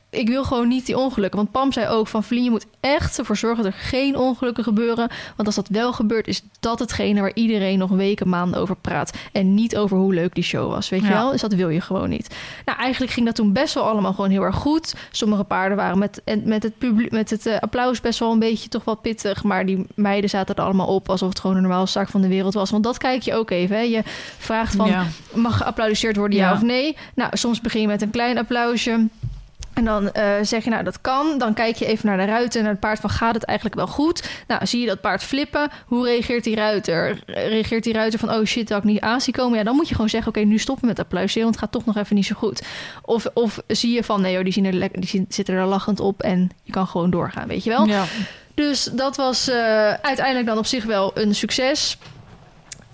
ik wil gewoon niet die ongelukken. Want Pam zei ook van Vlien, je moet echt ervoor zorgen dat er geen ongelukken gebeuren. Want als dat wel gebeurt, is dat hetgene waar iedereen nog weken, maanden over praat. En niet over hoe leuk die show was, weet je wel? Dus dat wil je gewoon niet. Nou, eigenlijk ging dat toen best wel allemaal gewoon heel erg goed. Sommige paarden waren met, met het, publiek, met het eh, applaus best wel een beetje toch wel pittig. Maar die meiden zaten er allemaal op alsof het gewoon een normale zaak van de wereld was. Want dat kijk je ook even. Hè? Je vraagt van, ja. mag geapplaudisseerd worden, ja. Ja. of nee? Nou, soms begin je met een klein applausje. En dan eh, zeg je, nou, dat kan. Dan kijk je even naar de ruiter en naar het paard van, gaat het eigenlijk wel goed? Nou, zie je dat paard flippen? Hoe reageert die ruiter? Reageert die ruiter van, oh shit, dat ik niet aan zie komen? Ja, dan moet je gewoon zeggen, oké, nu stoppen met applaudisseren, want het gaat toch nog even niet zo goed. Of, of zie je van, nee joh, die, zien er die zitten er lachend op en je kan gewoon doorgaan, weet je wel? Ja. Dus dat was eh, uiteindelijk dan op zich wel een succes.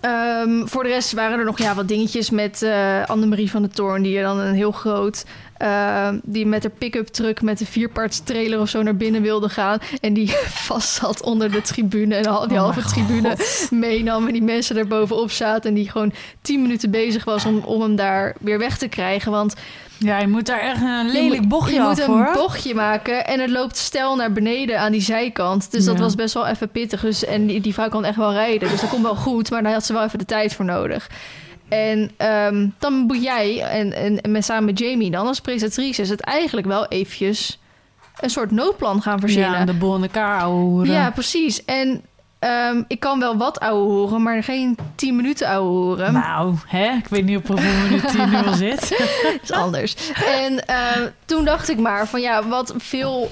Ehm, voor de rest waren er nog ja, wat dingetjes met eh Annemarie van de Toorn... die er dan een heel groot... eh, die met haar pick-up truck met een vierparts trailer of zo naar binnen wilde gaan. En die (laughs) vast zat onder de tribune. En al die Oh halve tribune God. meenam. En die mensen daar bovenop zaten. En die gewoon tien minuten bezig was om, om hem daar weer weg te krijgen. Want Ja, je moet daar echt een lelijk bochtje je af, moet een hoor. bochtje maken en het loopt stijl naar beneden aan die zijkant. Dus dat was best wel even pittig. Dus, en die, die vrouw kan echt wel rijden, dus dat komt wel goed. Maar daar had ze wel even de tijd voor nodig. En ehm, dan moet jij en, en, en met, samen met Jamie dan als presentatrice... het eigenlijk wel eventjes een soort noodplan gaan verzinnen. Ja, de boel in elkaar ouwe hoeren. Ja, precies. En ehm, ik kan wel wat ouwe horen, maar geen 10 minuten ouwe horen. Nou, hè? Ik weet niet op hoeveel minuten je nu al zit. Dat (laughs) is anders. En ehm, toen dacht ik maar van ja, wat veel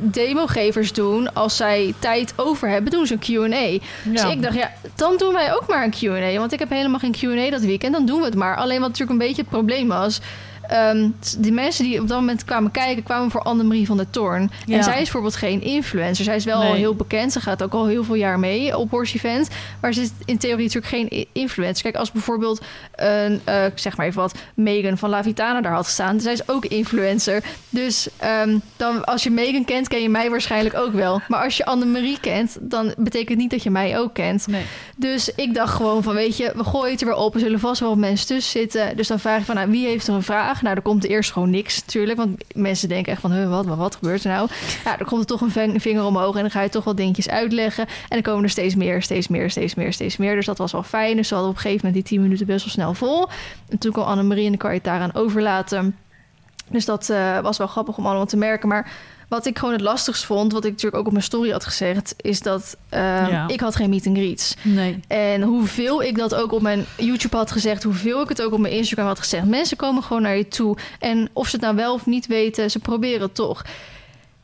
demogevers doen als zij tijd over hebben, doen ze een Q&A. Dus ik dacht ja, dan doen wij ook maar een Q&A, want ik heb helemaal geen Q&A dat weekend, dan doen we het maar. Alleen wat natuurlijk een beetje het probleem was, ehm, die mensen die op dat moment kwamen kijken, kwamen voor Annemarie van der Toorn. Ja. En zij is bijvoorbeeld geen influencer. Zij is wel Nee. al heel bekend. Ze gaat ook al heel veel jaar mee op Horse Event. Maar ze is in theorie natuurlijk geen influencer. Kijk, als bijvoorbeeld een, eh, zeg maar even wat, Megan van La Vitana daar had gestaan. Zij is ook influencer. Dus ehm, dan, als je Megan kent, ken je mij waarschijnlijk ook wel. Maar als je Annemarie kent, dan betekent het niet dat je mij ook kent. Nee. Dus ik dacht gewoon van, weet je, we gooien het er weer op. Er zullen vast wel mensen tussen zitten. Dus dan vraag ik van, nou, wie heeft er een vraag? Nou, er komt eerst gewoon niks natuurlijk. Want mensen denken echt van, wat, wat, wat gebeurt er nou? Ja, dan komt er toch een ving- vinger omhoog en dan ga je toch wel dingetjes uitleggen. En dan komen er steeds meer, steeds meer, steeds meer, steeds meer. Dus dat was wel fijn. Dus we hadden op een gegeven moment die 10 minuten best wel snel vol. En toen kwam Annemarie en dan kan je het daaraan overlaten. Dus dat eh, was wel grappig om allemaal te merken. Maar wat ik gewoon het lastigst vond, wat ik natuurlijk ook op mijn story had gezegd, is dat eh, Ja. ik had geen meet and greets. Nee. En hoeveel ik dat ook op mijn YouTube had gezegd, hoeveel ik het ook op mijn Instagram had gezegd. Mensen komen gewoon naar je toe. En of ze het nou wel of niet weten, ze proberen het toch.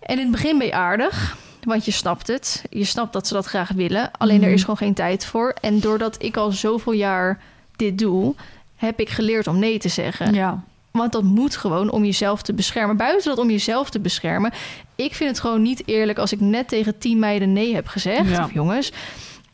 En in het begin ben je aardig, want je snapt het. Je snapt dat ze dat graag willen. Alleen er Mhm. is gewoon geen tijd voor. En doordat ik al zoveel jaar dit doe, heb ik geleerd om nee te zeggen. Ja. Want dat moet gewoon om jezelf te beschermen. Buiten dat om jezelf te beschermen. Ik vind het gewoon niet eerlijk als ik net tegen tien meiden nee heb gezegd. Ja. Of jongens.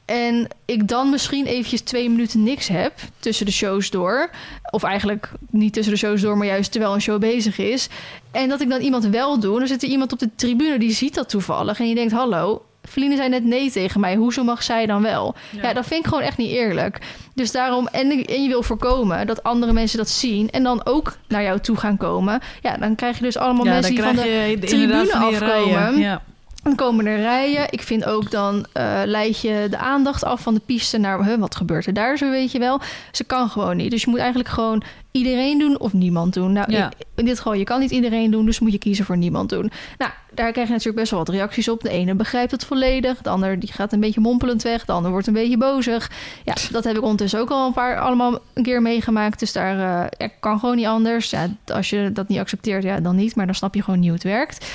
En ik dan misschien eventjes twee minuten niks heb tussen de shows door. Of eigenlijk niet tussen de shows door, maar juist terwijl een show bezig is. En dat ik dan iemand wel doe. Dan zit er iemand op de tribune die ziet dat toevallig. En je denkt, hallo, Feline zei net nee tegen mij. Hoezo mag zij dan wel? Ja. dat vind ik gewoon echt niet eerlijk. Dus daarom, en, en je wil voorkomen dat andere mensen dat zien en dan ook naar jou toe gaan komen. Ja, dan krijg je dus allemaal Ja, mensen die van de tribune afkomen. Ja. Dan komen er rijen. Ik vind ook dan eh leid je de aandacht af van de piste naar huh, wat gebeurt er daar zo, weet je wel. Ze kan gewoon niet. Dus je moet eigenlijk gewoon iedereen doen of niemand doen. Nou, Ja. in, dit geval, je kan niet iedereen doen, dus moet je kiezen voor niemand doen. Nou, daar krijg je natuurlijk best wel wat reacties op. De ene begrijpt het volledig, de ander die gaat een beetje mompelend weg, de ander wordt een beetje bozig. Ja, dat heb ik ondertussen ook al een paar allemaal een keer meegemaakt. Dus daar ja, kan gewoon niet anders. Ja, als je dat niet accepteert, ja, dan niet. Maar dan snap je gewoon niet hoe het werkt.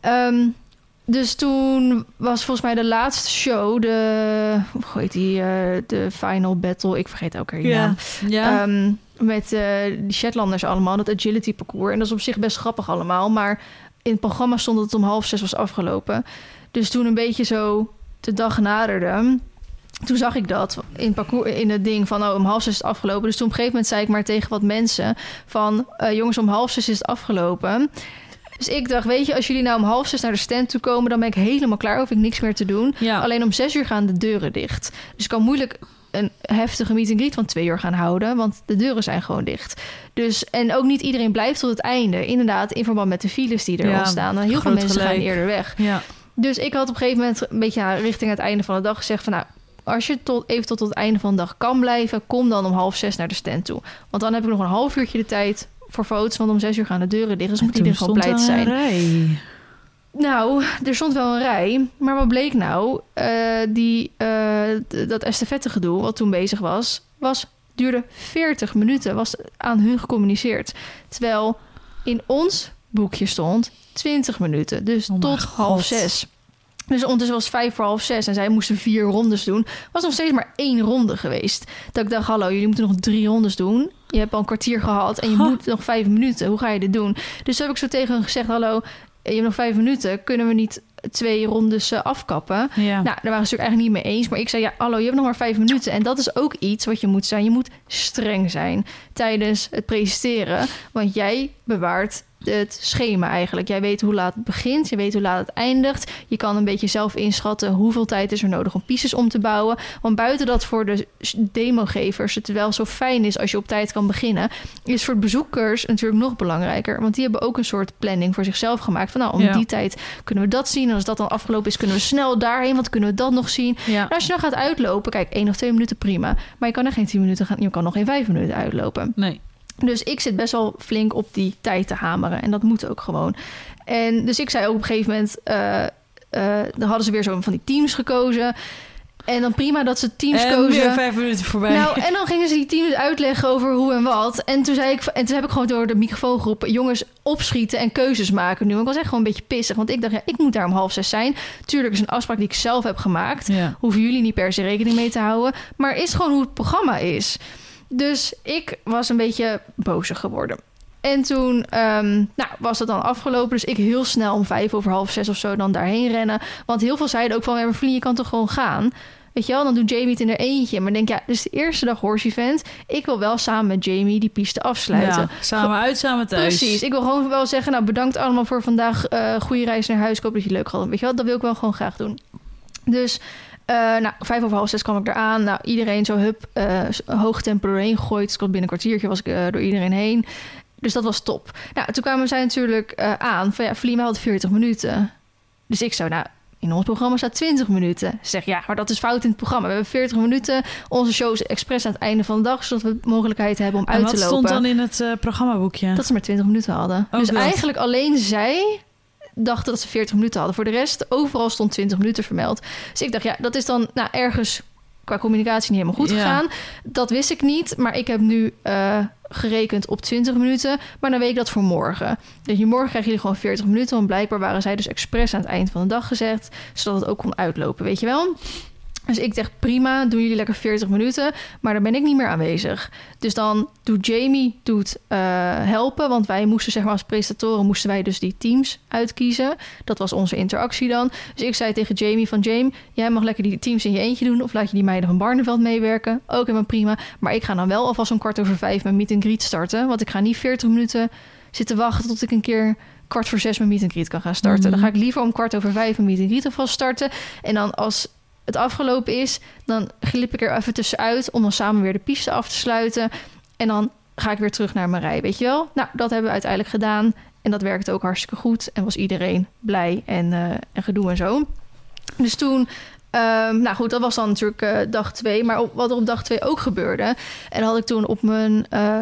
Ehm, dus toen was volgens mij de laatste show, de, hoe heet die, eh, de final battle. Ik vergeet elke keer naam. Ja. Ehm, met eh die Shetlanders allemaal, dat agility parcours. En dat is op zich best grappig allemaal. Maar in het programma stond dat het om half zes was afgelopen. Dus toen een beetje zo de dag naderde... Toen zag ik dat in het, parcours, in het ding van oh, om half zes is het afgelopen. Dus toen op een gegeven moment zei ik maar tegen wat mensen van... eh, jongens, om half zes is het afgelopen. Dus ik dacht, weet je, als jullie nou om half zes naar de stand toe komen... dan ben ik helemaal klaar, hoef ik niks meer te doen. ja. Alleen om zes uur gaan de deuren dicht. Dus ik kan moeilijk een heftige meet and greet van twee uur gaan houden, want de deuren zijn gewoon dicht. Dus en ook niet iedereen blijft tot het einde. Inderdaad, in verband met de files die er Ja, ontstaan. En heel veel mensen gaan gelijk. eerder weg. ja. Dus ik had op een gegeven moment een beetje richting het einde van de dag gezegd van nou. Als je tot, even tot het einde van de dag kan blijven, kom dan om half zes naar de stand toe. Want dan heb ik nog een half uurtje de tijd voor foto's. Want om zes uur gaan de deuren dicht. Dus moet iedereen gewoon er te een zijn. rij. Nou, er stond wel een rij. Maar wat bleek nou? Eh, die, d- dat estafette-gedoe wat toen bezig was, was, duurde 40 minuten. Was aan hun gecommuniceerd. Terwijl in ons boekje stond 20 minuten. Dus Oh tot half zes. Dus ondertussen was het vijf voor half zes en zij moesten vier rondes doen. Was nog steeds maar één ronde geweest. Dat ik dacht, hallo, jullie moeten nog drie rondes doen. Je hebt al een kwartier gehad en je Ha. moet nog vijf minuten. Hoe ga je dit doen? Dus heb ik zo tegen hun gezegd, hallo, je hebt nog vijf minuten. Kunnen we niet twee rondes eh, afkappen? Ja. Nou, daar waren ze natuurlijk eigenlijk niet mee eens. Maar ik zei, ja, hallo, je hebt nog maar vijf minuten. En dat is ook iets wat je moet zijn. Je moet streng zijn tijdens het presenteren. Want jij bewaart het schema eigenlijk. Jij weet hoe laat het begint, je weet hoe laat het eindigt. Je kan een beetje zelf inschatten hoeveel tijd is er nodig om pistes om te bouwen. Want buiten dat voor de demogevers het wel zo fijn is als je op tijd kan beginnen, is voor bezoekers natuurlijk nog belangrijker. Want die hebben ook een soort planning voor zichzelf gemaakt. Van nou, om Ja. die tijd kunnen we dat zien. En als dat dan afgelopen is, kunnen we snel daarheen, want kunnen we dat nog zien. Ja. En als je dan gaat uitlopen, kijk, één of twee minuten prima. Maar je kan er geen tien minuten gaan, je kan nog geen vijf minuten uitlopen. Nee. Dus ik zit best wel flink op die tijd te hameren. En dat moet ook gewoon. En dus ik zei ook op een gegeven moment... eh, eh, dan hadden ze weer zo van die teams gekozen. En dan prima dat ze teams en kozen. weer vijf minuten voorbij. Nou, en dan gingen ze die teams uitleggen over hoe en wat. En toen zei ik, en toen heb ik gewoon door de microfoon geroepen: jongens, opschieten en keuzes maken nu. Ik was echt gewoon een beetje pissig, want ik dacht, ja, ik moet daar om half zes zijn. Tuurlijk is een afspraak die ik zelf heb gemaakt. ja. Hoeven jullie niet per se rekening mee te houden. Maar is gewoon hoe het programma is. Dus ik was een beetje bozer geworden. En toen ehm, nou, was het dan afgelopen. Dus ik heel snel om vijf over half zes of zo dan daarheen rennen. Want heel veel zeiden ook van... Ja, je kan toch gewoon gaan? Weet je wel, dan doet Jamie het in er eentje. Maar denk, ja, is de eerste dag horse event. Ik wil wel samen met Jamie die piste afsluiten. Ja, samen uit, samen thuis. Precies. Ik wil gewoon wel zeggen, nou bedankt allemaal voor vandaag. eh goede reis naar huis. Ik hoop dat je het leuk had. Weet je wel, dat wil ik wel gewoon graag doen. Dus, eh, nou, vijf over half zes kwam ik eraan. Nou, iedereen zo hup, eh, hoog tempo doorheen gegooid. Dus binnen een kwartiertje was ik eh, door iedereen heen. Dus dat was top. Nou, toen kwamen zij natuurlijk aan van ja, Vlima had 40 minuten. Dus ik zou, nou, in ons programma staat 20 minuten. Ze zegt ja, maar dat is fout in het programma. We hebben 40 minuten. Onze show is expres aan het einde van de dag, zodat we de mogelijkheid hebben om En uit wat te lopen. stond dan in het programmaboekje? Dat ze maar 20 minuten hadden. Ook dus dat. eigenlijk alleen zij dachten dat ze 40 minuten hadden. Voor de rest, overal stond 20 minuten vermeld. Dus ik dacht, ja, dat is dan nou, ergens qua communicatie niet helemaal goed Ja. gegaan. Dat wist ik niet, maar ik heb nu eh, gerekend op 20 minuten. Maar dan weet ik dat voor morgen. Dus je morgen krijgen jullie gewoon 40 minuten. Want blijkbaar waren zij dus expres aan het eind van de dag gezet. Zodat het ook kon uitlopen, weet je wel? Dus ik dacht, prima, doen jullie lekker 40 minuten. Maar dan ben ik niet meer aanwezig. Dus dan doet Jamie doet, eh, helpen. Want wij moesten, zeg maar, als presentatoren... moesten wij dus die teams uitkiezen. Dat was onze interactie dan. Dus ik zei tegen Jamie van... Jamie, jij mag lekker die teams in je eentje doen... of laat je die meiden van Barneveld meewerken. Ook helemaal prima. Maar ik ga dan wel alvast om kwart over vijf... mijn meet and greet starten. Want ik ga niet 40 minuten zitten wachten... tot ik een keer kwart voor zes mijn meet and greet kan gaan starten. Mhm. Dan ga ik liever om kwart over vijf... mijn meet and greet alvast starten. En dan als het afgelopen is, dan glip ik er even tussenuit om dan samen weer de piste af te sluiten. En dan ga ik weer terug naar mijn rij, weet je wel? Nou, dat hebben we uiteindelijk gedaan. En dat werkte ook hartstikke goed. En was iedereen blij en, eh, en gedoe en zo. Dus toen... ehm, nou goed, dat was dan natuurlijk eh, dag twee. Maar op, wat er op dag twee ook gebeurde... en had ik toen op mijn... eh,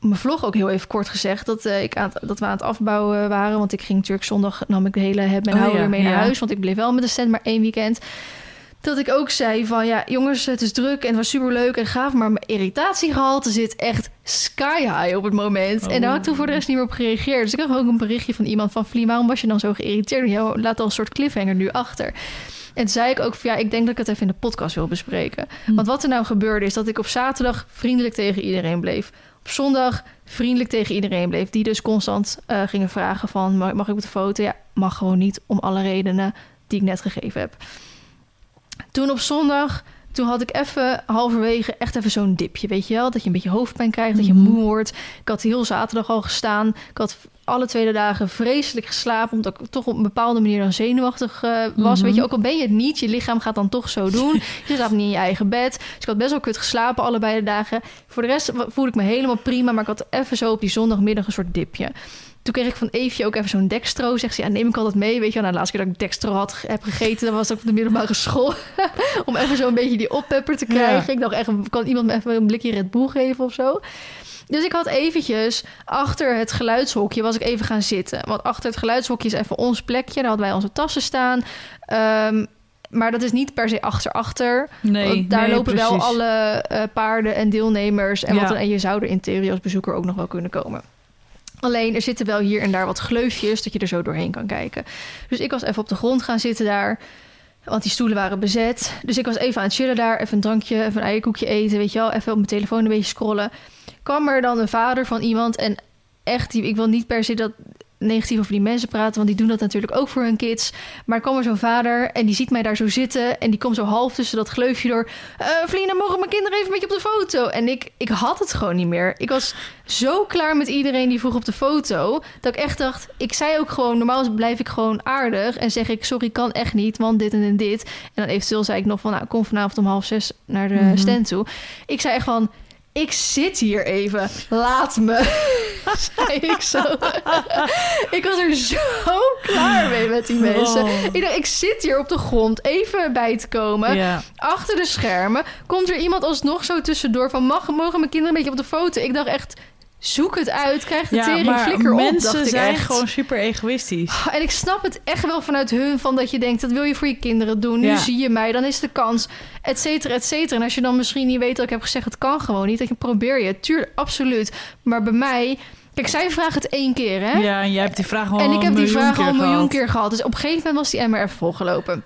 mijn vlog ook heel even kort gezegd dat, ik aan het, dat we aan het afbouwen waren. Want ik ging natuurlijk zondag nam ik de hele heb en Oh hou ja, weer mee naar huis. Want ik bleef wel met de stand maar één weekend. Dat ik ook zei van ja, jongens, het is druk en het was super leuk en gaaf. Maar mijn irritatiegehalte zit echt sky high op het moment. En daar had ik toen voor de rest niet meer op gereageerd. Dus ik kreeg ook een berichtje van iemand van Vlie, waarom was je dan zo geïrriteerd? Ja, laat al een soort cliffhanger nu achter. En toen zei ik ook van ja, ik denk dat ik het even in de podcast wil bespreken. Hm. Want wat er nou gebeurde is dat ik op zaterdag vriendelijk tegen iedereen bleef. Op zondag vriendelijk tegen iedereen bleef. Die dus constant eh, gingen vragen van mag, mag ik op de foto? Ja, mag gewoon niet om alle redenen die ik net gegeven heb. Toen op zondag, toen had ik even halverwege echt even zo'n dipje, weet je wel? Dat je een beetje hoofdpijn krijgt, dat je Mhm. moe wordt. Ik had heel zaterdag al gestaan. Ik had alle tweede dagen vreselijk geslapen, omdat ik toch op een bepaalde manier dan zenuwachtig eh, was. Mhm. Weet je, ook al ben je het niet, je lichaam gaat dan toch zo doen. (laughs) je slaapt niet in je eigen bed. Dus ik had best wel kut geslapen allebei de dagen. Voor de rest voelde ik me helemaal prima, maar ik had even zo op die zondagmiddag een soort dipje. Toen kreeg ik van Eefje ook even zo'n dextro. Zegt ze, ja, neem ik altijd mee. Weet je wel, nou, de laatste keer dat ik dextro had, heb gegeten... dat was ook op de middelbare school. (laughs) Om even zo'n beetje die oppepper te krijgen. Ja. Ik dacht echt, kan iemand me even een blikje Red Bull geven of zo? Dus ik had eventjes achter het geluidshokje was ik even gaan zitten. Want achter het geluidshokje is even ons plekje. Daar hadden wij onze tassen staan. Ehm, maar dat is niet per se achter-achter. Nee, Want daar nee, lopen wel alle eh, paarden en deelnemers. En, wat dan, en je zou er in theorie als bezoeker ook nog wel kunnen komen. Alleen er zitten wel hier en daar wat gleufjes dat je er zo doorheen kan kijken. Dus ik was even op de grond gaan zitten daar. Want die stoelen waren bezet. Dus ik was even aan het chillen daar. Even een drankje, even een eierkoekje eten. Weet je wel, even op mijn telefoon een beetje scrollen. Kwam er dan een vader van iemand. En echt, ik wil niet per se dat negatief over die mensen praten, want die doen dat natuurlijk ook voor hun kids. Maar kwam er zo'n vader en die ziet mij daar zo zitten en die komt zo half tussen dat gleufje door. Uh, mogen mijn kinderen even met je op de foto? En ik, ik had het gewoon niet meer. Ik was zo klaar met iedereen die vroeg op de foto, dat ik echt dacht, ik zei ook gewoon, normaal blijf ik gewoon aardig en zeg ik, sorry, kan echt niet, want dit en, en dit. En dan eventueel zei ik nog van, nou, kom vanavond om half zes naar de Mhm. stand toe. Ik zei echt van, ik zit hier even. Laat me. (laughs) zei ik zo. ik was er zo klaar mee met die mensen. Oh. Ik dacht, ik zit hier op de grond even bij te komen. Achter de schermen komt er iemand alsnog zo tussendoor van... Mag, mogen mijn kinderen een beetje op de foto? Ik dacht echt, zoek het uit. Krijg de Ja, tering, flikker op, mensen dacht ik zijn echt. gewoon super egoïstisch. En ik snap het echt wel vanuit hun, van dat je denkt, dat wil je voor je kinderen doen. Nu Ja. zie je mij, dan is de kans, et cetera, et cetera. En als je dan misschien niet weet dat ik heb gezegd, het kan gewoon niet. Dat je probeer je, tuurlijk, absoluut. Maar bij mij, kijk, zij vragen het één keer, hè? Ja, en jij hebt die vraag al en ik heb die vraag al een miljoen gehad. keer gehad. Dus op een gegeven moment was die emmer even volgelopen.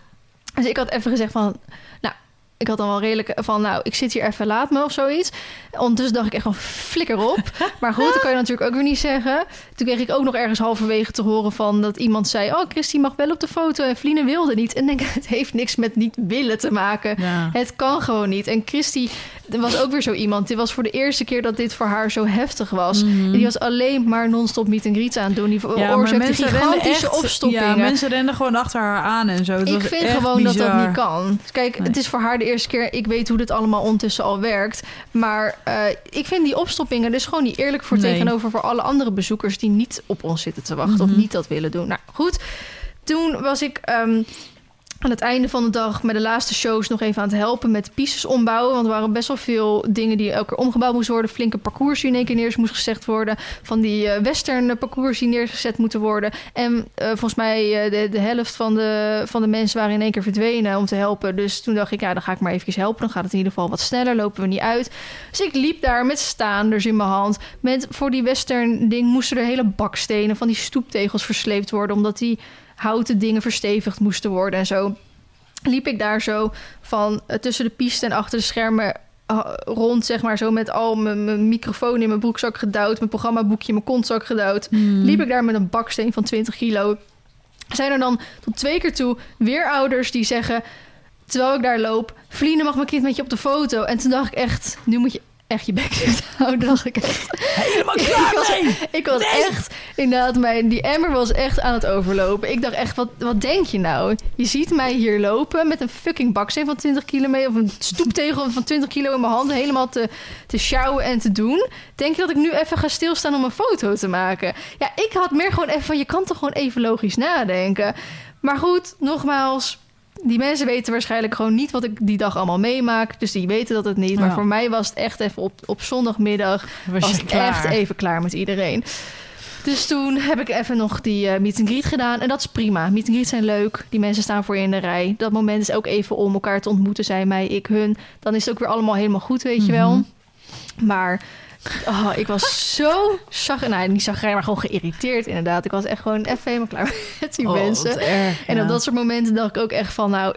Dus ik had even gezegd van, nou, ik had dan wel redelijk van, nou, ik zit hier even, laat me of zoiets. Ondertussen dacht ik echt van, flikker op. (laughs) Maar goed, dat kan je natuurlijk ook weer niet zeggen. Toen kreeg ik ook nog ergens halverwege te horen van dat iemand zei, oh, Christy mag wel op de foto en Vline wilde niet. En ik denk, (laughs) het heeft niks met niet willen te maken. Ja. Het kan gewoon niet. En Christy, er was ook weer zo iemand. Dit was voor de eerste keer dat dit voor haar zo heftig was. Mhm. En die was alleen maar non-stop meet and greets aan het doen. Die Ja, rennen gigantische echt, opstoppingen. Ja, mensen rennen gewoon achter haar aan en zo. Het ik vind gewoon dat dat niet kan. Kijk, Nee. het is voor haar de eerste keer. Ik weet hoe dit allemaal ondertussen al werkt. Maar eh, ik vind die opstoppingen dus gewoon niet eerlijk voor Nee. tegenover voor alle andere bezoekers die niet op ons zitten te wachten of Mhm. niet dat willen doen. Nou goed, toen was ik. ehm, aan het einde van de dag met de laatste shows nog even aan het helpen met pieces ombouwen. Want er waren best wel veel dingen die elke keer omgebouwd moesten worden. Flinke parcours die in één keer neer moest gezet worden. Van die eh, western parcours die neergezet moeten worden. En eh, volgens mij eh, de, helft van de, van de mensen waren in één keer verdwenen om te helpen. Dus toen dacht ik, ja, dan ga ik maar even helpen. Dan gaat het in ieder geval wat sneller, lopen we niet uit. Dus ik liep daar met staanders in mijn hand. Met, voor die western ding moesten er hele bakstenen van die stoeptegels versleept worden. Omdat die houten dingen verstevigd moesten worden en zo. Liep ik daar zo van eh, tussen de piste en achter de schermen eh, rond, zeg maar, zo met al mijn, mijn microfoon in mijn broekzak gedouwd, mijn programmaboekje in mijn kontzak gedouwd. Hmm. Liep ik daar met een baksteen van 20 kilo. Zijn er dan tot twee keer toe weer ouders die zeggen, terwijl ik daar loop, Vliene mag mijn kind met je op de foto. En toen dacht ik echt, nu moet je echt je bek dicht houden. Dacht ik echt. Helemaal Ik klaar was, mee! ik was echt, inderdaad, mijn, die emmer was echt aan het overlopen. Ik dacht echt, wat, wat denk je nou? Je ziet mij hier lopen met een fucking baksteen van 20 kilo mee... of een stoeptegel van 20 kilo in mijn handen... helemaal te, te sjouwen en te doen. Denk je dat ik nu even ga stilstaan om een foto te maken? Ja, ik had meer gewoon even van... je kan toch gewoon even logisch nadenken? Maar goed, nogmaals... Die mensen weten waarschijnlijk gewoon niet wat ik die dag allemaal meemaak. Dus die weten dat het niet. Maar Ja. voor mij was het echt even op, op zondagmiddag Was, ik echt even klaar met iedereen. Dus toen heb ik even nog die eh, meet and greet gedaan. En dat is prima. Meet and greet zijn leuk. Die mensen staan voor je in de rij. Dat moment is ook even om elkaar te ontmoeten. Zij, mij, ik, hun. Dan is het ook weer allemaal helemaal goed, weet je wel. Mhm. Maar oh, ik was zo zag, nou, niet zagrijnig, maar gewoon geïrriteerd inderdaad. Ik was echt gewoon even helemaal klaar (laughs) met die Oh, mensen. erg, En ja. op dat soort momenten dacht ik ook echt van, nou,